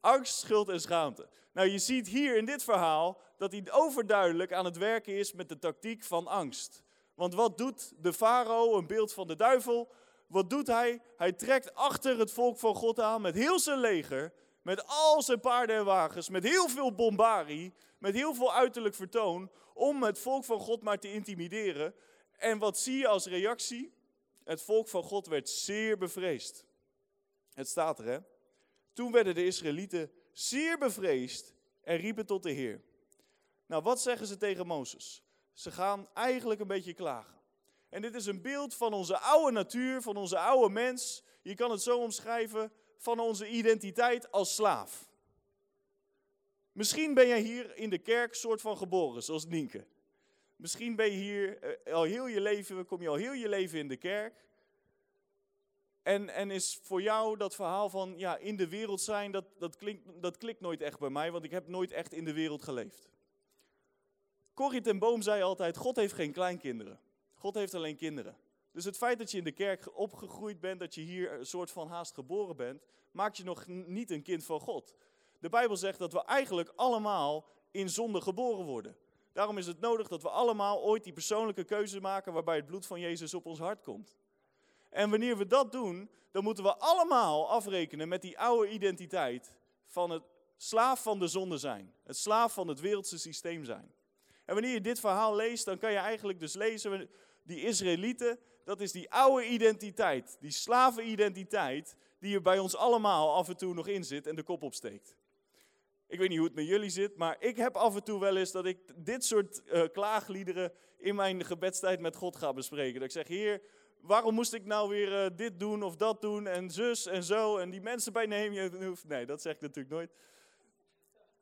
S1: Angst, schuld en schaamte. Nou, je ziet hier in dit verhaal dat hij overduidelijk aan het werken is met de tactiek van angst. Want wat doet de farao, een beeld van de duivel? Wat doet hij? Hij trekt achter het volk van God aan met heel zijn leger, met al zijn paarden en wagens, met heel veel bombarie, met heel veel uiterlijk vertoon, om het volk van God maar te intimideren. En wat zie je als reactie? Het volk van God werd zeer bevreesd. Het staat er, hè? Toen werden de Israëlieten zeer bevreesd en riepen tot de Heer. Nou, wat zeggen ze tegen Mozes? Ze gaan eigenlijk een beetje klagen. En dit is een beeld van onze oude natuur, van onze oude mens. Je kan het zo omschrijven van onze identiteit als slaaf. Misschien ben jij hier in de kerk soort van geboren, zoals Nienke. Misschien ben je hier eh, al heel je leven, kom je al heel je leven in de kerk. En, en is voor jou dat verhaal van ja, in de wereld zijn, dat, dat, klinkt, dat klikt nooit echt bij mij, want ik heb nooit echt in de wereld geleefd. Corrie ten Boom zei altijd, God heeft geen kleinkinderen. God heeft alleen kinderen. Dus het feit dat je in de kerk opgegroeid bent, dat je hier een soort van haast geboren bent, maakt je nog niet een kind van God. De Bijbel zegt dat we eigenlijk allemaal in zonde geboren worden. Daarom is het nodig dat we allemaal ooit die persoonlijke keuze maken waarbij het bloed van Jezus op ons hart komt. En wanneer we dat doen, dan moeten we allemaal afrekenen met die oude identiteit van het slaaf van de zonde zijn. Het slaaf van het wereldse systeem zijn. En wanneer je dit verhaal leest, dan kan je eigenlijk dus lezen, die Israëlieten, dat is die oude identiteit, die slavenidentiteit, die er bij ons allemaal af en toe nog in zit en de kop opsteekt. Ik weet niet hoe het met jullie zit, maar ik heb af en toe wel eens dat ik dit soort uh, klaagliederen in mijn gebedstijd met God ga bespreken. Dat ik zeg, Heer, waarom moest ik nou weer uh, dit doen of dat doen en zus en zo en die mensen bij nemen? Nee, dat zeg ik natuurlijk nooit.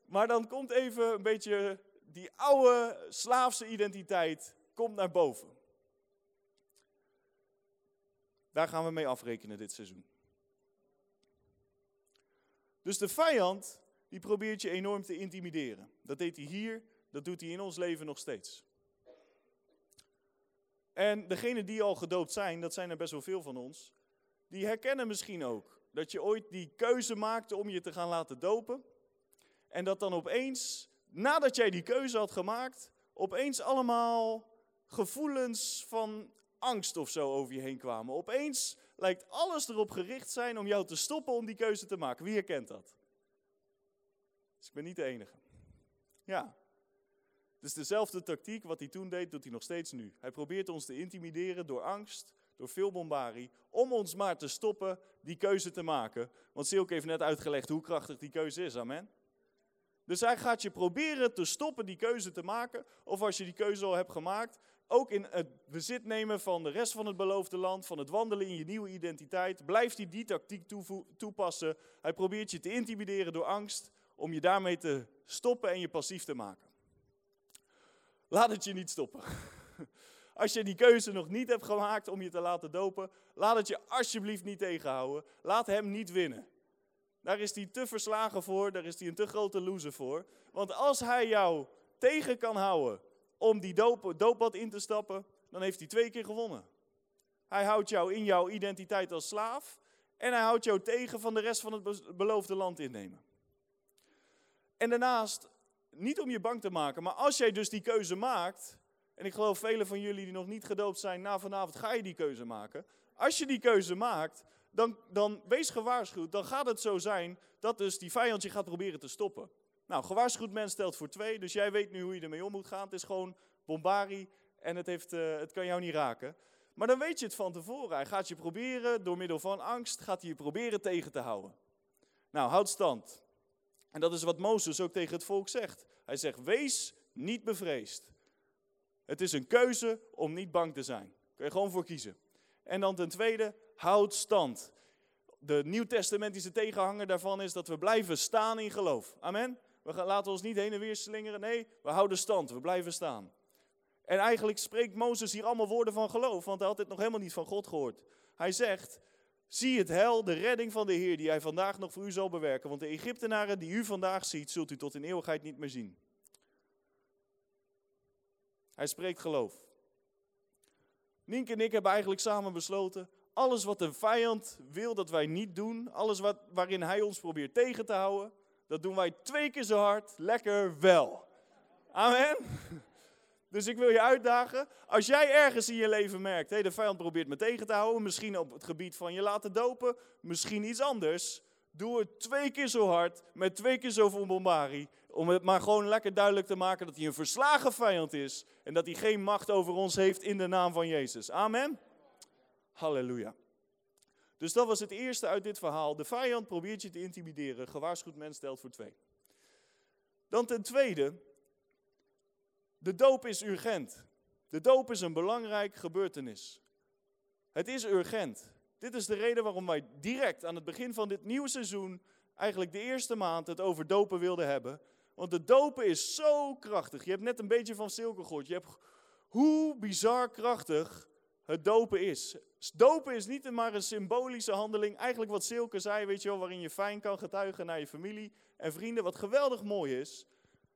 S1: Maar dan komt even een beetje die oude slaafse identiteit komt naar boven. Daar gaan we mee afrekenen dit seizoen. Dus de vijand, die probeert je enorm te intimideren. Dat deed hij hier, dat doet hij in ons leven nog steeds. En degenen die al gedoopt zijn, dat zijn er best wel veel van ons, die herkennen misschien ook dat je ooit die keuze maakte om je te gaan laten dopen. En dat dan opeens, nadat jij die keuze had gemaakt, opeens allemaal gevoelens van angst of zo over je heen kwamen. Opeens lijkt alles erop gericht zijn om jou te stoppen om die keuze te maken. Wie herkent dat? Dus ik ben niet de enige. Ja. Dus dezelfde tactiek wat hij toen deed, doet hij nog steeds nu. Hij probeert ons te intimideren door angst, door veel bombarie, om ons maar te stoppen die keuze te maken. Want Silke heeft net uitgelegd hoe krachtig die keuze is, amen. Dus hij gaat je proberen te stoppen die keuze te maken. Of als je die keuze al hebt gemaakt, ook in het bezit nemen van de rest van het beloofde land, van het wandelen in je nieuwe identiteit, blijft hij die tactiek toepassen. Hij probeert je te intimideren door angst, om je daarmee te stoppen en je passief te maken. Laat het je niet stoppen. Als je die keuze nog niet hebt gemaakt om je te laten dopen, laat het je alsjeblieft niet tegenhouden. Laat hem niet winnen. Daar is hij te verslagen voor, daar is hij een te grote loser voor. Want als hij jou tegen kan houden om die doop, doopbad in te stappen, dan heeft hij twee keer gewonnen. Hij houdt jou in jouw identiteit als slaaf en hij houdt jou tegen van de rest van het beloofde land innemen. En daarnaast, niet om je bang te maken, maar als jij dus die keuze maakt, en ik geloof velen van jullie die nog niet gedoopt zijn, na vanavond ga je die keuze maken. Als je die keuze maakt, dan, dan wees gewaarschuwd, dan gaat het zo zijn dat dus die vijand je gaat proberen te stoppen. Nou, gewaarschuwd mens stelt voor twee, dus jij weet nu hoe je ermee om moet gaan. Het is gewoon bombarie en het, heeft, uh, het kan jou niet raken. Maar dan weet je het van tevoren. Hij gaat je proberen, door middel van angst, gaat hij je proberen tegen te houden. Nou, houd stand. En dat is wat Mozes ook tegen het volk zegt. Hij zegt, wees niet bevreesd. Het is een keuze om niet bang te zijn. Kun je gewoon voor kiezen. En dan ten tweede, houd stand. De nieuwtestamentische tegenhanger daarvan is dat we blijven staan in geloof. Amen. We laten ons niet heen en weer slingeren. Nee, we houden stand. We blijven staan. En eigenlijk spreekt Mozes hier allemaal woorden van geloof, want hij had dit nog helemaal niet van God gehoord. Hij zegt, zie het hel, de redding van de Heer, die hij vandaag nog voor u zal bewerken. Want de Egyptenaren die u vandaag ziet, zult u tot in eeuwigheid niet meer zien. Hij spreekt geloof. Nienke en ik hebben eigenlijk samen besloten, alles wat een vijand wil dat wij niet doen, alles wat, waarin hij ons probeert tegen te houden, dat doen wij twee keer zo hard, lekker wel. Amen. Dus ik wil je uitdagen, als jij ergens in je leven merkt, hey, de vijand probeert me tegen te houden, misschien op het gebied van je laten dopen, misschien iets anders, doe het twee keer zo hard, met twee keer zoveel bombarie, om het maar gewoon lekker duidelijk te maken dat hij een verslagen vijand is en dat hij geen macht over ons heeft in de naam van Jezus. Amen. Halleluja. Dus dat was het eerste uit dit verhaal. De vijand probeert je te intimideren. Gewaarschuwd mens stelt voor twee. Dan ten tweede, de doop is urgent. De doop is een belangrijk gebeurtenis. Het is urgent. Dit is de reden waarom wij direct aan het begin van dit nieuwe seizoen, eigenlijk de eerste maand, het over dopen wilden hebben. Want de dopen is zo krachtig. Je hebt net een beetje van Silke gehoord. Je hebt hoe bizar krachtig het dopen is. Dopen is niet maar een symbolische handeling. Eigenlijk wat Silke zei, weet je wel, waarin je fijn kan getuigen naar je familie en vrienden. Wat geweldig mooi is.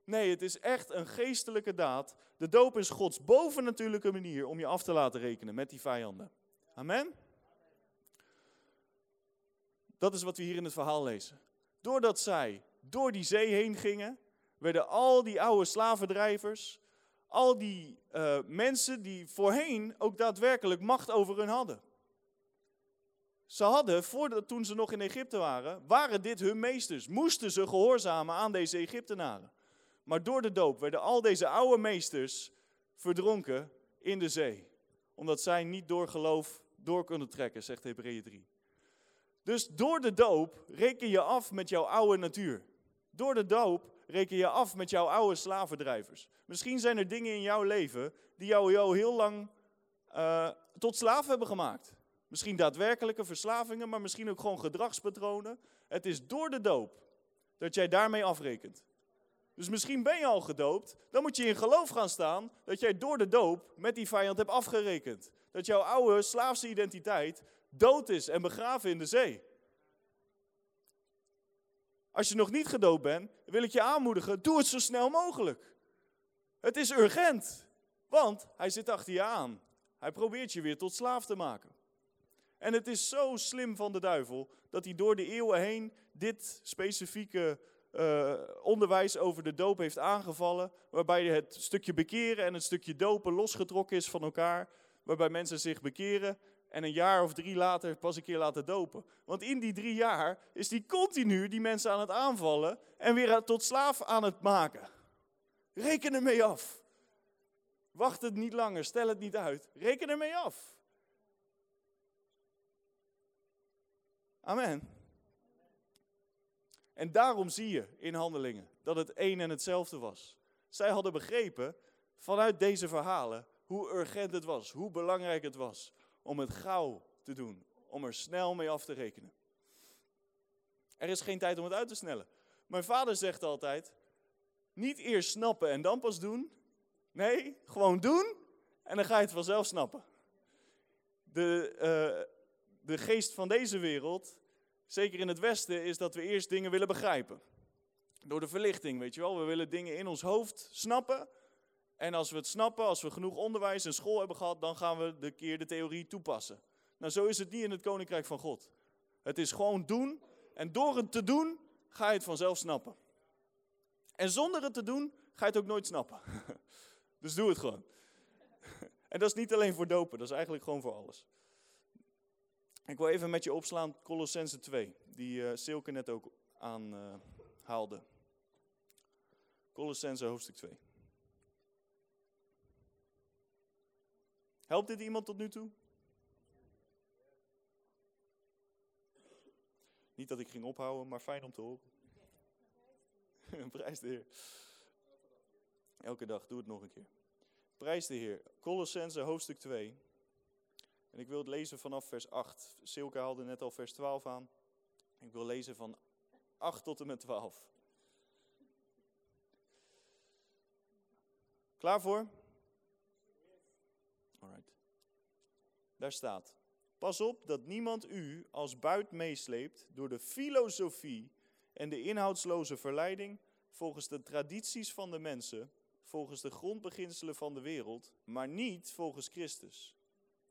S1: Nee, het is echt een geestelijke daad. De doop is Gods bovennatuurlijke manier om je af te laten rekenen met die vijanden. Amen? Dat is wat we hier in het verhaal lezen. Doordat zij door die zee heen gingen, werden al die oude slavendrijvers, al die uh, mensen die voorheen ook daadwerkelijk macht over hun hadden. Ze hadden, voordat, toen ze nog in Egypte waren, waren dit hun meesters. Moesten ze gehoorzamen aan deze Egyptenaren. Maar door de doop werden al deze oude meesters verdronken in de zee. Omdat zij niet door geloof door kunnen trekken, zegt Hebreeën 3. Dus door de doop reken je af met jouw oude natuur. Door de doop reken je af met jouw oude slavendrijvers. Misschien zijn er dingen in jouw leven die jou, jou heel lang uh, tot slaaf hebben gemaakt. Misschien daadwerkelijke verslavingen, maar misschien ook gewoon gedragspatronen. Het is door de doop dat jij daarmee afrekent. Dus misschien ben je al gedoopt, dan moet je in geloof gaan staan dat jij door de doop met die vijand hebt afgerekend. Dat jouw oude slaafse identiteit dood is en begraven in de zee. Als je nog niet gedoopt bent, wil ik je aanmoedigen, doe het zo snel mogelijk. Het is urgent, want hij zit achter je aan. Hij probeert je weer tot slaaf te maken. En het is zo slim van de duivel dat hij door de eeuwen heen dit specifieke uh, onderwijs over de doop heeft aangevallen. Waarbij het stukje bekeren en het stukje dopen losgetrokken is van elkaar. Waarbij mensen zich bekeren en een jaar of drie later pas een keer laten dopen. Want in die drie jaar is die continu die mensen aan het aanvallen en weer tot slaaf aan het maken. Reken ermee af. Wacht het niet langer, stel het niet uit. Reken ermee af. Amen. En daarom zie je in handelingen dat het één en hetzelfde was. Zij hadden begrepen vanuit deze verhalen hoe urgent het was, hoe belangrijk het was om het gauw te doen, om er snel mee af te rekenen. Er is geen tijd om het uit te snellen. Mijn vader zegt altijd: niet eerst snappen en dan pas doen. Nee, gewoon doen en dan ga je het vanzelf snappen. De, uh, de geest van deze wereld zeker in het Westen, is dat we eerst dingen willen begrijpen. Door de verlichting, weet je wel. We willen dingen in ons hoofd snappen. En als we het snappen, als we genoeg onderwijs en school hebben gehad, dan gaan we de keer de theorie toepassen. Nou, zo is het niet in het koninkrijk van God. Het is gewoon doen. En door het te doen, ga je het vanzelf snappen. En zonder het te doen, ga je het ook nooit snappen. Dus doe het gewoon. En dat is niet alleen voor dopen, dat is eigenlijk gewoon voor alles. Ik wil even met je opslaan Colossense 2, die uh, Silke net ook aanhaalde. Uh, Colossense hoofdstuk 2. Helpt dit iemand tot nu toe? Niet dat ik ging ophouden, maar fijn om te horen. Prijs de Heer. Elke dag, doe het nog een keer. Prijs de Heer. Colossense hoofdstuk 2. En ik wil het lezen vanaf vers 8. Silke haalde net al vers 12 aan. Ik wil lezen van 8 tot en met 12. Klaar voor? Alright. Daar staat. Pas op dat niemand u als buit meesleept door de filosofie en de inhoudsloze verleiding volgens de tradities van de mensen, volgens de grondbeginselen van de wereld, maar niet volgens Christus.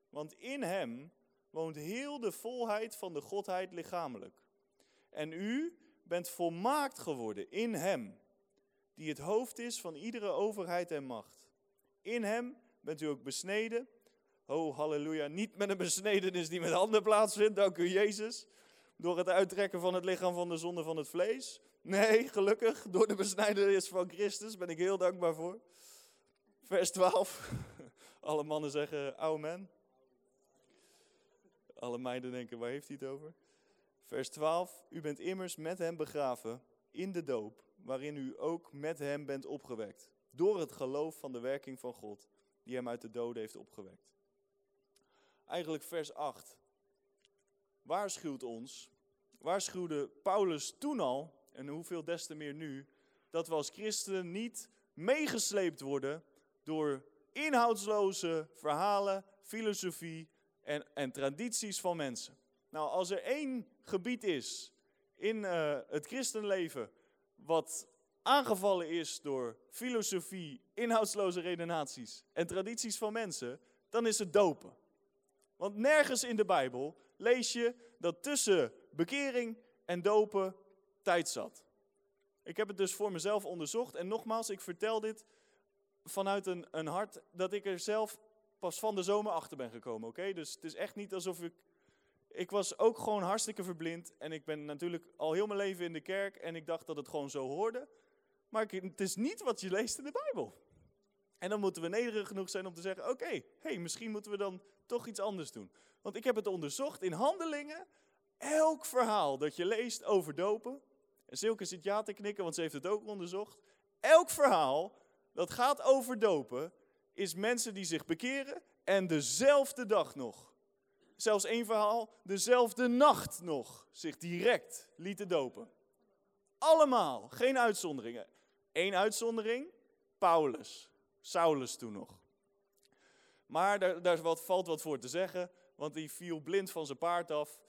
S1: Want in hem woont heel de volheid van de Godheid lichamelijk. En u bent volmaakt geworden in hem, die het hoofd is van iedere overheid en macht. In hem bent u ook besneden. Oh, halleluja. Niet met een besnedenis die met handen plaatsvindt, dank u Jezus. Door het uittrekken van het lichaam van de zonde van het vlees. Nee, gelukkig, door de besnijdenis van Christus ben ik heel dankbaar voor. Vers 12. Alle mannen zeggen amen. Alle meiden denken, waar heeft hij het over? Vers 12. U bent immers met hem begraven in de doop, waarin u ook met hem bent opgewekt. Door het geloof van de werking van God, die hem uit de doden heeft opgewekt. Eigenlijk vers 8 waarschuwt ons, waarschuwde Paulus toen al, en hoeveel des te meer nu, dat we als christenen niet meegesleept worden door inhoudsloze verhalen, filosofie en, en tradities van mensen. Nou, als er één gebied is in uh, het christenleven wat aangevallen is door filosofie, inhoudsloze redenaties en tradities van mensen, dan is het dopen. Want nergens in de Bijbel lees je dat tussen bekering en dopen tijd zat. Ik heb het dus voor mezelf onderzocht en nogmaals, ik vertel dit vanuit een, een hart dat ik er zelf pas van de zomer achter ben gekomen, oké? Dus het is echt niet alsof ik... Ik was ook gewoon hartstikke verblind en ik ben natuurlijk al heel mijn leven in de kerk en ik dacht dat het gewoon zo hoorde. Maar het is niet wat je leest in de Bijbel. En dan moeten we nederig genoeg zijn om te zeggen, oké, hey, misschien moeten we dan toch iets anders doen. Want ik heb het onderzocht in handelingen. Elk verhaal dat je leest over dopen. En Silke zit ja te knikken, want ze heeft het ook onderzocht. Elk verhaal dat gaat over dopen, is mensen die zich bekeren en dezelfde dag nog. Zelfs één verhaal, dezelfde nacht nog, zich direct lieten dopen. Allemaal, geen uitzonderingen. Eén uitzondering, Paulus. Saulus toen nog. Maar daar, daar wat, valt wat voor te zeggen, want die viel blind van zijn paard af.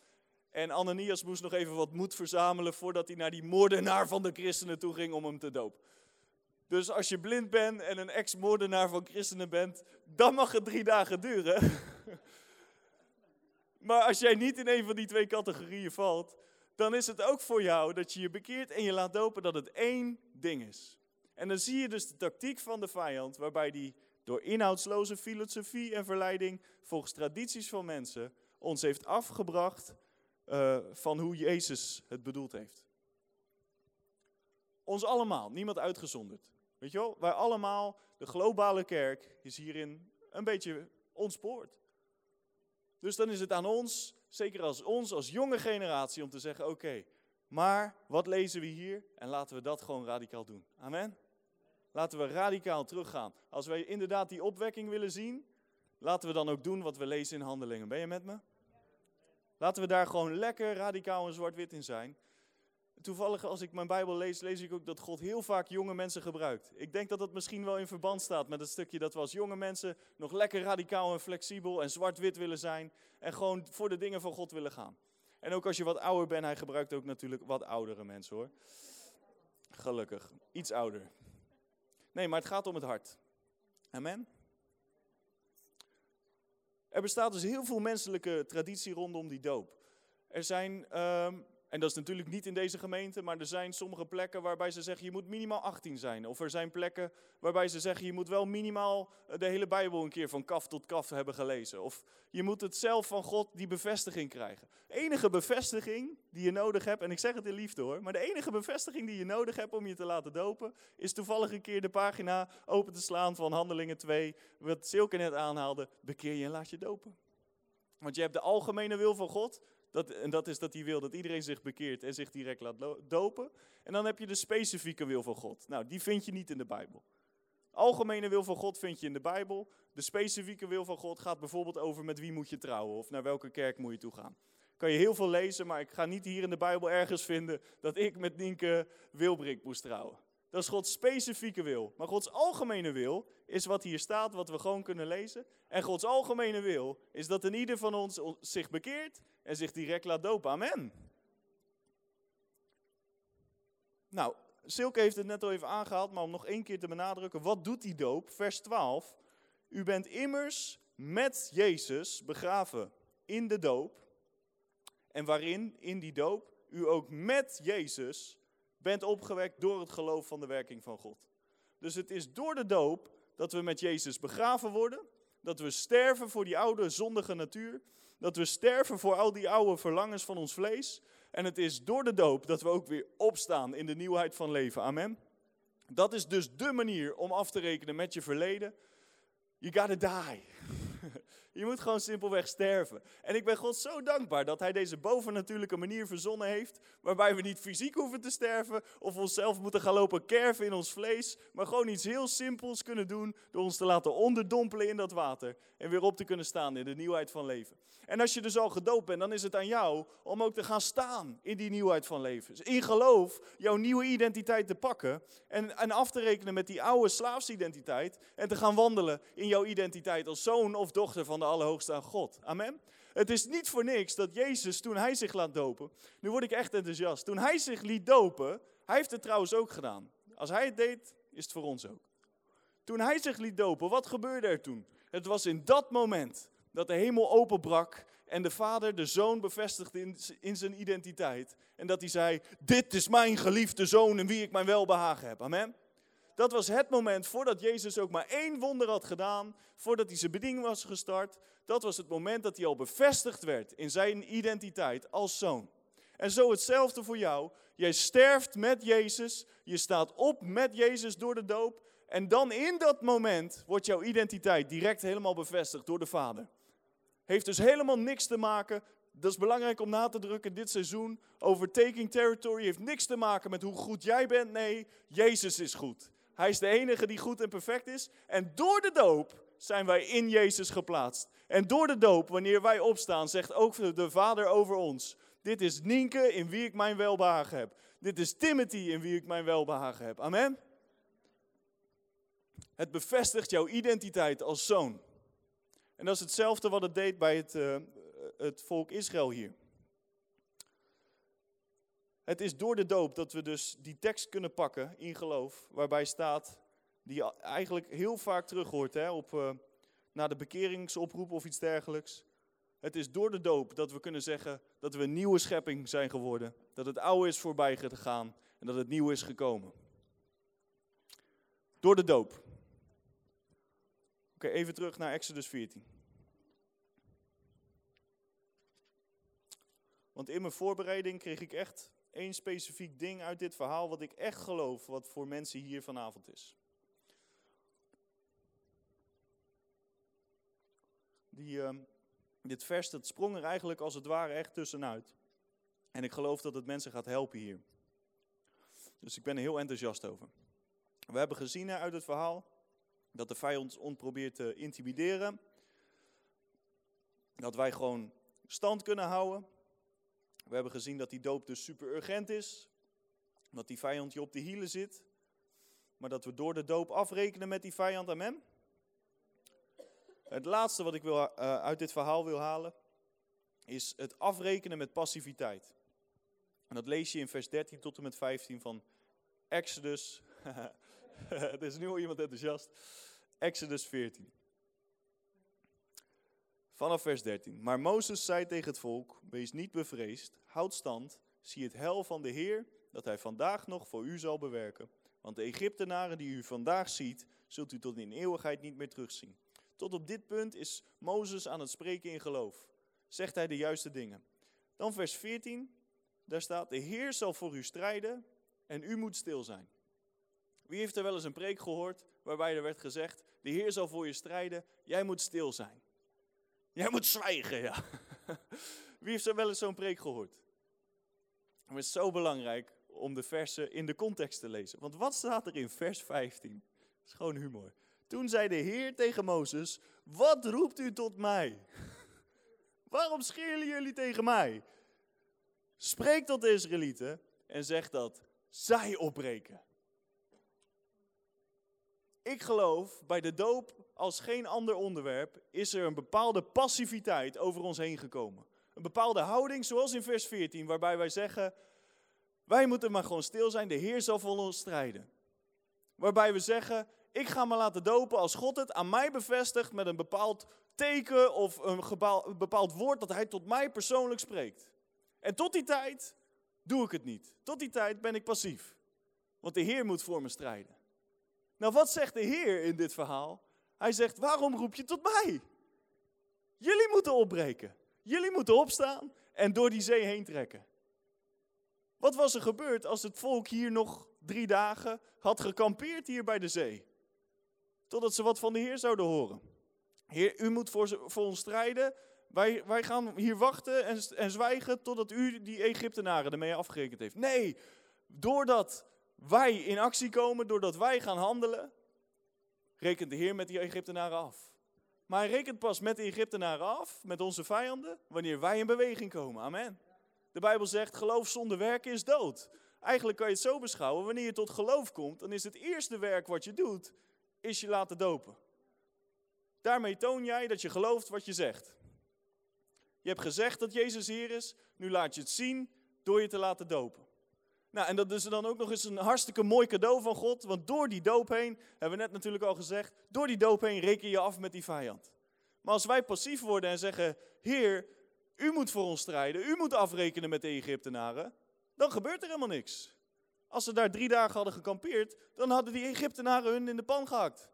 S1: En Ananias moest nog even wat moed verzamelen voordat hij naar die moordenaar van de christenen toe ging om hem te dopen. Dus als je blind bent en een ex-moordenaar van christenen bent, dan mag het drie dagen duren. maar als jij niet in een van die twee categorieën valt, dan is het ook voor jou dat je je bekeert en je laat dopen dat het één ding is. En dan zie je dus de tactiek van de vijand, waarbij die door inhoudsloze filosofie en verleiding, volgens tradities van mensen, ons heeft afgebracht uh, van hoe Jezus het bedoeld heeft. Ons allemaal, niemand uitgezonderd. Weet je wel, wij allemaal, de globale kerk is hierin een beetje ontspoord. Dus dan is het aan ons, zeker als ons, als jonge generatie, om te zeggen: oké, maar wat lezen we hier? En laten we dat gewoon radicaal doen. Amen. Laten we radicaal teruggaan. Als wij inderdaad die opwekking willen zien, laten we dan ook doen wat we lezen in handelingen. Ben je met me? Laten we daar gewoon lekker radicaal en zwart-wit in zijn. Toevallig, als ik mijn Bijbel lees, lees ik ook dat God heel vaak jonge mensen gebruikt. Ik denk dat dat misschien wel in verband staat met het stukje dat we als jonge mensen nog lekker radicaal en flexibel en zwart-wit willen zijn. En gewoon voor de dingen van God willen gaan. En ook als je wat ouder bent, hij gebruikt ook natuurlijk wat oudere mensen hoor. Gelukkig, iets ouder. Nee, maar het gaat om het hart. Amen. Er bestaat dus heel veel menselijke traditie rondom die doop. Er zijn um, en dat is natuurlijk niet in deze gemeente, maar er zijn sommige plekken waarbij ze zeggen je moet minimaal 18 zijn. Of er zijn plekken waarbij ze zeggen je moet wel minimaal eh, de hele Bijbel een keer van kaf tot kaf hebben gelezen. Of je moet het zelf van God die bevestiging krijgen. enige bevestiging die je nodig hebt, en ik zeg het in liefde hoor, maar de enige bevestiging die je nodig hebt om je te laten dopen, is toevallig een keer de pagina open te slaan van Handelingen 2, wat Silke net aanhaalde, bekeer je en laat je dopen. Want je hebt de algemene wil van God, dat, en dat is dat hij wil dat iedereen zich bekeert en zich direct laat dopen. En dan heb je de specifieke wil van God. Nou, die vind je niet in de Bijbel. algemene wil van God vind je in de Bijbel. De specifieke wil van God gaat bijvoorbeeld over met wie moet je trouwen of naar welke kerk moet je toe gaan. Kan je heel veel lezen, maar ik ga niet hier in de Bijbel ergens vinden dat ik met Nienke Wilbrik moest trouwen. Dat is Gods specifieke wil. Maar Gods algemene wil is wat hier staat, wat we gewoon kunnen lezen. En Gods algemene wil is dat een ieder van ons zich bekeert en zich direct laat dopen. Amen. Nou, Silke heeft het net al even aangehaald, maar om nog één keer te benadrukken. Wat doet die doop? Vers 12. U bent immers met Jezus begraven in de doop. En waarin, in die doop, u ook met Jezus bent opgewekt door het geloof van de werking van God. Dus het is door de doop dat we met Jezus begraven worden. Dat we sterven voor die oude zondige natuur. Dat we sterven voor al die oude verlangens van ons vlees. En het is door de doop dat we ook weer opstaan in de nieuwheid van leven. Amen. Dat is dus de manier om af te rekenen met je verleden. You gotta die. Je moet gewoon simpelweg sterven. En ik ben God zo dankbaar dat Hij deze bovennatuurlijke manier verzonnen heeft. Waarbij we niet fysiek hoeven te sterven of onszelf moeten gaan lopen kerven in ons vlees. Maar gewoon iets heel simpels kunnen doen door ons te laten onderdompelen in dat water. En weer op te kunnen staan in de nieuwheid van leven. En als je dus al gedoopt bent, dan is het aan jou om ook te gaan staan in die nieuwheid van leven. Dus in geloof jouw nieuwe identiteit te pakken en, en af te rekenen met die oude slaafsidentiteit. En te gaan wandelen in jouw identiteit als zoon of dochter van de Allerhoogste aan God. Amen. Het is niet voor niks dat Jezus, toen hij zich laat dopen, nu word ik echt enthousiast, toen hij zich liet dopen, hij heeft het trouwens ook gedaan. Als hij het deed, is het voor ons ook. Toen hij zich liet dopen, wat gebeurde er toen? Het was in dat moment dat de hemel openbrak en de vader de zoon bevestigde in, in zijn identiteit. En dat hij zei, dit is mijn geliefde zoon in wie ik mijn welbehagen heb. Amen. Dat was het moment voordat Jezus ook maar één wonder had gedaan, voordat hij zijn bediening was gestart. Dat was het moment dat hij al bevestigd werd in zijn identiteit als zoon. En zo hetzelfde voor jou. Jij sterft met Jezus, je staat op met Jezus door de doop. En dan in dat moment wordt jouw identiteit direct helemaal bevestigd door de Vader. Heeft dus helemaal niks te maken, dat is belangrijk om na te drukken dit seizoen, over taking territory. Heeft niks te maken met hoe goed jij bent. Nee, Jezus is goed. Hij is de enige die goed en perfect is. En door de doop zijn wij in Jezus geplaatst. En door de doop, wanneer wij opstaan, zegt ook de Vader over ons. Dit is Nienke in wie ik mijn welbehagen heb. Dit is Timothy in wie ik mijn welbehagen heb. Amen. Het bevestigt jouw identiteit als zoon. En dat is hetzelfde wat het deed bij het, uh, het volk Israël hier. Het is door de doop dat we dus die tekst kunnen pakken in geloof, waarbij staat, die eigenlijk heel vaak terug hoort hè, op, uh, na de bekeringsoproep of iets dergelijks. Het is door de doop dat we kunnen zeggen dat we een nieuwe schepping zijn geworden. Dat het oude is voorbij gegaan en dat het nieuwe is gekomen. Door de doop. Oké, even terug naar Exodus 14. Want in mijn voorbereiding kreeg ik echt één specifiek ding uit dit verhaal wat ik echt geloof wat voor mensen hier vanavond is. Die, uh, dit vers dat sprong er eigenlijk als het ware echt tussenuit. En ik geloof dat het mensen gaat helpen hier. Dus ik ben er heel enthousiast over. We hebben gezien uit het verhaal dat de vijand ons probeert te intimideren. Dat wij gewoon stand kunnen houden. We hebben gezien dat die doop dus super urgent is. Dat die vijand je op de hielen zit. Maar dat we door de doop afrekenen met die vijand. Amen. Het laatste wat ik wil, uh, uit dit verhaal wil halen. Is het afrekenen met passiviteit. En dat lees je in vers 13 tot en met 15 van Exodus. er is nu al iemand enthousiast. Exodus 14. Vanaf vers 13. Maar Mozes zei tegen het volk: Wees niet bevreesd, houd stand, zie het hel van de Heer, dat hij vandaag nog voor u zal bewerken. Want de Egyptenaren die u vandaag ziet, zult u tot in eeuwigheid niet meer terugzien. Tot op dit punt is Mozes aan het spreken in geloof. Zegt hij de juiste dingen. Dan vers 14, daar staat: De Heer zal voor u strijden en u moet stil zijn. Wie heeft er wel eens een preek gehoord waarbij er werd gezegd: De Heer zal voor je strijden, jij moet stil zijn. Jij moet zwijgen, ja. Wie heeft er wel eens zo'n preek gehoord? Het is zo belangrijk om de versen in de context te lezen. Want wat staat er in vers 15? is gewoon humor. Toen zei de Heer tegen Mozes, wat roept u tot mij? Waarom schreeuwen jullie tegen mij? Spreek tot de Israëlieten en zeg dat zij opbreken. Ik geloof bij de doop als geen ander onderwerp is er een bepaalde passiviteit over ons heen gekomen. Een bepaalde houding, zoals in vers 14, waarbij wij zeggen: Wij moeten maar gewoon stil zijn, de Heer zal voor ons strijden. Waarbij we zeggen: Ik ga me laten dopen als God het aan mij bevestigt met een bepaald teken of een bepaald woord dat Hij tot mij persoonlijk spreekt. En tot die tijd doe ik het niet. Tot die tijd ben ik passief. Want de Heer moet voor me strijden. Nou, wat zegt de Heer in dit verhaal? Hij zegt: Waarom roep je tot mij? Jullie moeten opbreken. Jullie moeten opstaan en door die zee heen trekken. Wat was er gebeurd als het volk hier nog drie dagen had gekampeerd hier bij de zee? Totdat ze wat van de Heer zouden horen. Heer, u moet voor, voor ons strijden. Wij, wij gaan hier wachten en, en zwijgen totdat u die Egyptenaren ermee afgerekend heeft. Nee, doordat wij in actie komen, doordat wij gaan handelen, rekent de Heer met die Egyptenaren af. Maar hij rekent pas met de Egyptenaren af, met onze vijanden, wanneer wij in beweging komen. Amen. De Bijbel zegt, geloof zonder werken is dood. Eigenlijk kan je het zo beschouwen, wanneer je tot geloof komt, dan is het eerste werk wat je doet, is je laten dopen. Daarmee toon jij dat je gelooft wat je zegt. Je hebt gezegd dat Jezus hier is, nu laat je het zien door je te laten dopen. Nou, en dat is dan ook nog eens een hartstikke mooi cadeau van God, want door die doop heen, hebben we net natuurlijk al gezegd, door die doop heen reken je af met die vijand. Maar als wij passief worden en zeggen, Heer, u moet voor ons strijden, u moet afrekenen met de Egyptenaren, dan gebeurt er helemaal niks. Als ze daar drie dagen hadden gekampeerd, dan hadden die Egyptenaren hun in de pan gehakt.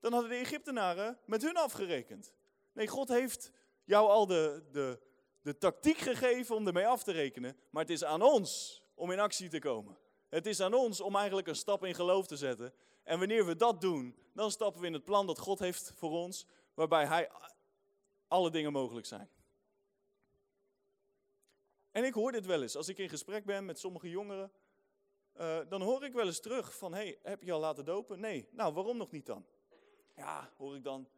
S1: Dan hadden de Egyptenaren met hun afgerekend. Nee, God heeft jou al de, de, de tactiek gegeven om ermee af te rekenen, maar het is aan ons om in actie te komen. Het is aan ons om eigenlijk een stap in geloof te zetten. En wanneer we dat doen, dan stappen we in het plan dat God heeft voor ons, waarbij Hij alle dingen mogelijk zijn. En ik hoor dit wel eens. Als ik in gesprek ben met sommige jongeren, uh, dan hoor ik wel eens terug van, hey, heb je al laten dopen? Nee. Nou, waarom nog niet dan? Ja, hoor ik dan.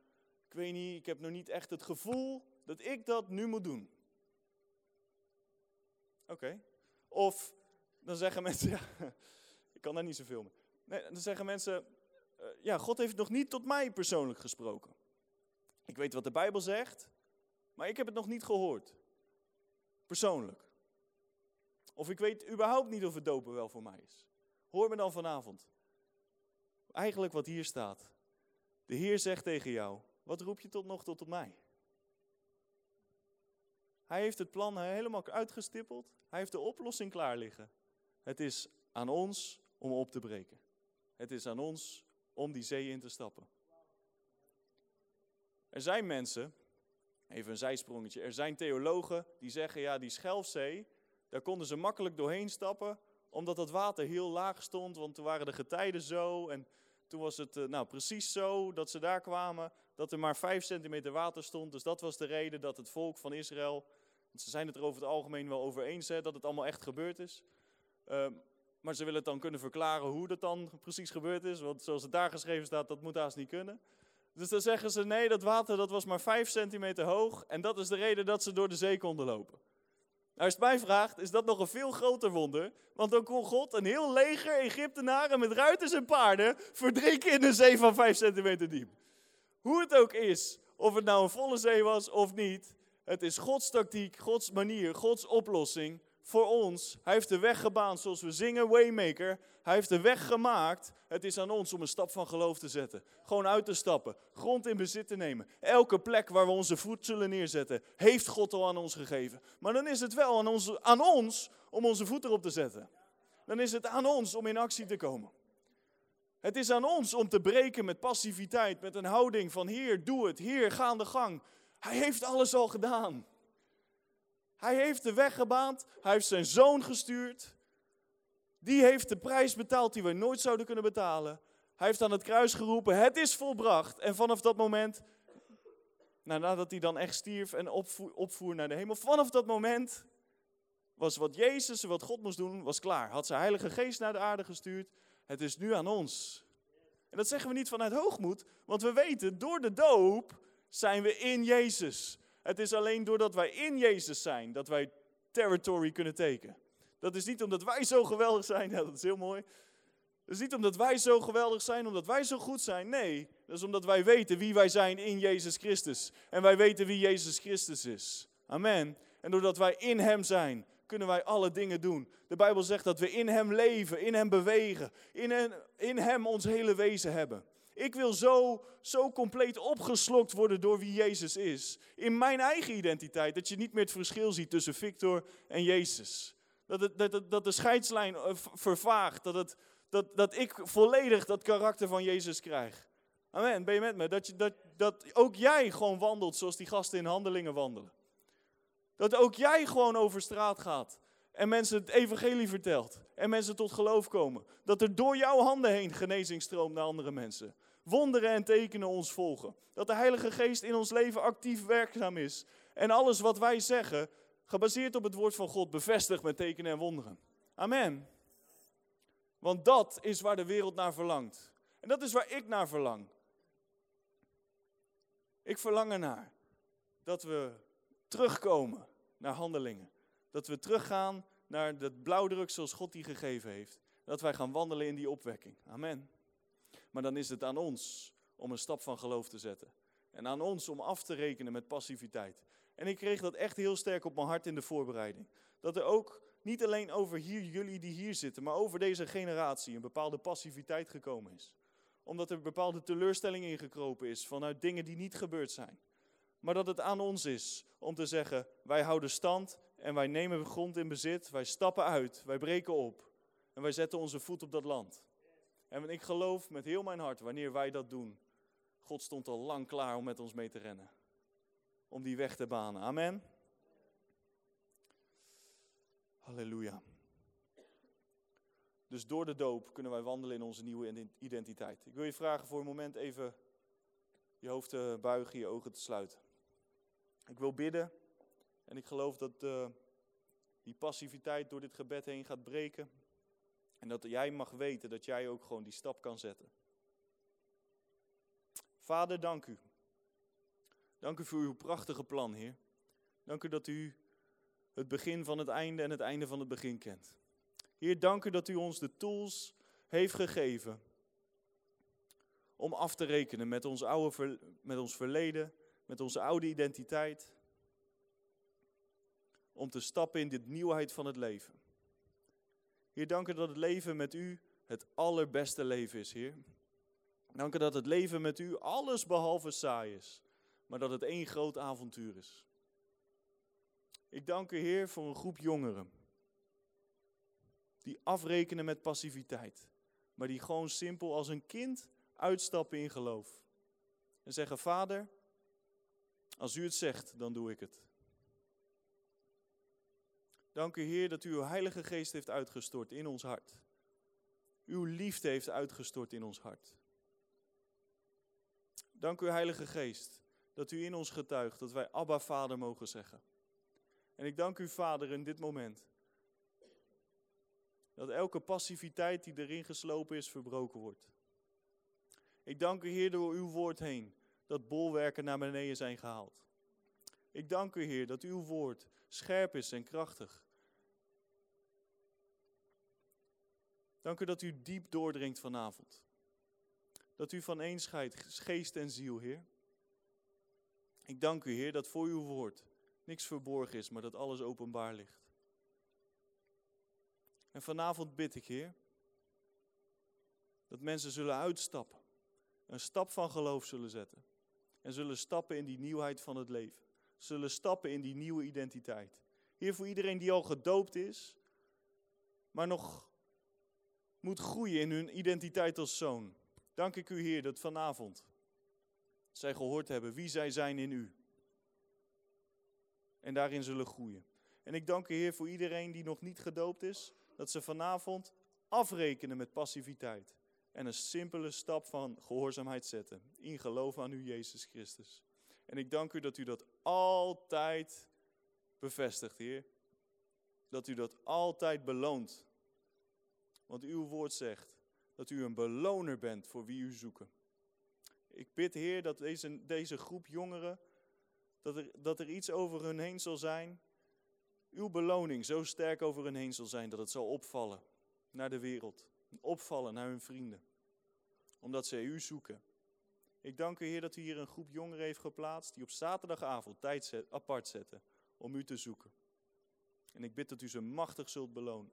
S1: Ik weet niet, ik heb nog niet echt het gevoel dat ik dat nu moet doen. Oké. Of dan zeggen mensen, ja, ik kan daar niet zoveel mee. Nee, dan zeggen mensen, uh, ja, God heeft nog niet tot mij persoonlijk gesproken. Ik weet wat de Bijbel zegt, maar ik heb het nog niet gehoord. Persoonlijk. Of ik weet überhaupt niet of het dopen wel voor mij is. Hoor me dan vanavond. Eigenlijk wat hier staat. De Heer zegt tegen jou, wat roep je tot nog tot mij? Hij heeft het plan helemaal uitgestippeld. Hij heeft de oplossing klaar liggen. Het is aan ons om op te breken. Het is aan ons om die zee in te stappen. Er zijn mensen, even een zijsprongetje, er zijn theologen die zeggen, ja, die Schelfzee, daar konden ze makkelijk doorheen stappen, omdat het water heel laag stond, want toen waren de getijden zo en toen was het eh, nou precies zo dat ze daar kwamen, dat er maar vijf centimeter water stond. Dus dat was de reden dat het volk van Israël ze zijn het er over het algemeen wel over eens hè, dat het allemaal echt gebeurd is. Ehm, maar ze willen het dan kunnen verklaren hoe dat dan precies gebeurd is. Want zoals het daar geschreven staat, dat moet haast niet kunnen. Dus dan zeggen ze, nee, dat water dat was maar 5 centimeter hoog. En dat is de reden dat ze door de zee konden lopen. Nou, als het mij vraagt, is dat nog een veel groter wonder. Want dan kon God een heel leger Egyptenaren met ruiters en paarden verdrinken in een zee van 5 centimeter diep. Hoe het ook is, of het nou een volle zee was of niet, het is Gods tactiek, Gods manier, Gods oplossing voor ons. Hij heeft de weg gebaand zoals we zingen, Waymaker. Hij heeft de weg gemaakt. Het is aan ons om een stap van geloof te zetten. Gewoon uit te stappen, grond in bezit te nemen. Elke plek waar we onze voet zullen neerzetten, heeft God al aan ons gegeven. Maar dan is het wel aan ons, aan ons om onze voet erop te zetten. Dan is het aan ons om in actie te komen. Het is aan ons om te breken met passiviteit, met een houding van Heer, doe het. Heer, ga aan de gang. Hij heeft alles al gedaan. Hij heeft de weg gebaand. Hij heeft zijn zoon gestuurd. Die heeft de prijs betaald die wij nooit zouden kunnen betalen. Hij heeft aan het kruis geroepen, het is volbracht. En vanaf dat moment, nou, nadat hij dan echt stierf en opvoer, opvoer naar de hemel, vanaf dat moment was wat Jezus, wat God moest doen, was klaar. Had zijn Heilige Geest naar de aarde gestuurd. Het is nu aan ons dat zeggen we niet vanuit hoogmoed, want we weten, door de doop zijn we in Jezus. Het is alleen doordat wij in Jezus zijn, dat wij territory kunnen tekenen. Dat is niet omdat wij zo geweldig zijn, dat is heel mooi. Dat is niet omdat wij zo geweldig zijn, omdat wij zo goed zijn. Nee, dat is omdat wij weten wie wij zijn in Jezus Christus. En wij weten wie Jezus Christus is. Amen. En doordat wij in Hem zijn, kunnen wij alle dingen doen. De Bijbel zegt dat we in Hem leven, in Hem bewegen, in, in Hem ons hele wezen hebben. Ik wil zo, zo compleet opgeslokt worden door wie Jezus is. In mijn eigen identiteit, dat je niet meer het verschil ziet tussen Victor en Jezus. Dat, het, dat, dat de scheidslijn eh, vervaagt, dat, het, dat, dat ik volledig dat karakter van Jezus krijg. Amen, ben je met me? Dat, je, dat, dat ook jij gewoon wandelt zoals die gasten in handelingen wandelen. Dat ook jij gewoon over straat gaat en mensen het evangelie vertelt en mensen tot geloof komen. Dat er door jouw handen heen genezing stroomt naar andere mensen. Wonderen en tekenen ons volgen. Dat de Heilige Geest in ons leven actief werkzaam is. En alles wat wij zeggen, gebaseerd op het woord van God, bevestigt met tekenen en wonderen. Amen. Want dat is waar de wereld naar verlangt. En dat is waar ik naar verlang. Ik verlang ernaar dat we terugkomen naar handelingen. Dat we teruggaan naar dat blauwdruk zoals God die gegeven heeft. Dat wij gaan wandelen in die opwekking. Amen. Maar dan is het aan ons om een stap van geloof te zetten. En aan ons om af te rekenen met passiviteit. En ik kreeg dat echt heel sterk op mijn hart in de voorbereiding. Dat er ook niet alleen over hier, jullie die hier zitten, maar over deze generatie een bepaalde passiviteit gekomen is. Omdat er bepaalde teleurstelling ingekropen is vanuit dingen die niet gebeurd zijn. Maar dat het aan ons is om te zeggen, wij houden stand en wij nemen grond in bezit, wij stappen uit, wij breken op en wij zetten onze voet op dat land. En ik geloof met heel mijn hart, wanneer wij dat doen, God stond al lang klaar om met ons mee te rennen. Om die weg te banen. Amen. Halleluja. Dus door de doop kunnen wij wandelen in onze nieuwe identiteit. Ik wil je vragen voor een moment even je hoofd te buigen, je ogen te sluiten. Ik wil bidden en ik geloof dat uh, die passiviteit door dit gebed heen gaat breken. En dat jij mag weten dat jij ook gewoon die stap kan zetten. Vader, dank u. Dank u voor uw prachtige plan, Heer. Dank u dat u het begin van het einde en het einde van het begin kent. Heer, dank u dat u ons de tools heeft gegeven om af te rekenen met ons, oude, met ons verleden, met onze oude identiteit. Om te stappen in de nieuwheid van het leven. Heer, dank u dat het leven met u het allerbeste leven is, Heer. Dank u dat het leven met u alles behalve saai is, maar dat het één groot avontuur is. Ik dank u, Heer, voor een groep jongeren die afrekenen met passiviteit, maar die gewoon simpel als een kind uitstappen in geloof. En zeggen, Vader, als u het zegt, dan doe ik het. Dank u Heer dat u uw Heilige Geest heeft uitgestort in ons hart. Uw liefde heeft uitgestort in ons hart. Dank u Heilige Geest dat u in ons getuigt dat wij Abba Vader mogen zeggen. En ik dank u Vader in dit moment dat elke passiviteit die erin geslopen is verbroken wordt. Ik dank u Heer door uw woord heen dat bolwerken naar beneden zijn gehaald. Ik dank u Heer dat uw woord scherp is en krachtig. Dank u dat u diep doordringt vanavond. Dat u van een scheidt, geest en ziel, Heer. Ik dank u, Heer, dat voor uw woord niks verborgen is, maar dat alles openbaar ligt. En vanavond bid ik, Heer, dat mensen zullen uitstappen, een stap van geloof zullen zetten en zullen stappen in die nieuwheid van het leven, zullen stappen in die nieuwe identiteit. Heer, voor iedereen die al gedoopt is, maar nog moet groeien in hun identiteit als zoon. Dank ik u, Heer, dat vanavond zij gehoord hebben wie zij zijn in u. En daarin zullen groeien. En ik dank u, Heer, voor iedereen die nog niet gedoopt is, dat ze vanavond afrekenen met passiviteit. En een simpele stap van gehoorzaamheid zetten. In geloof aan u, Jezus Christus. En ik dank u dat u dat altijd bevestigt, Heer. Dat u dat altijd beloont. Want uw woord zegt dat u een beloner bent voor wie u zoeken. Ik bid, Heer, dat deze, deze groep jongeren, dat er, dat er iets over hun heen zal zijn. Uw beloning zo sterk over hun heen zal zijn dat het zal opvallen naar de wereld. Opvallen naar hun vrienden. Omdat zij u zoeken. Ik dank u, Heer, dat u hier een groep jongeren heeft geplaatst die op zaterdagavond tijd apart zetten om u te zoeken. En ik bid dat u ze machtig zult belonen.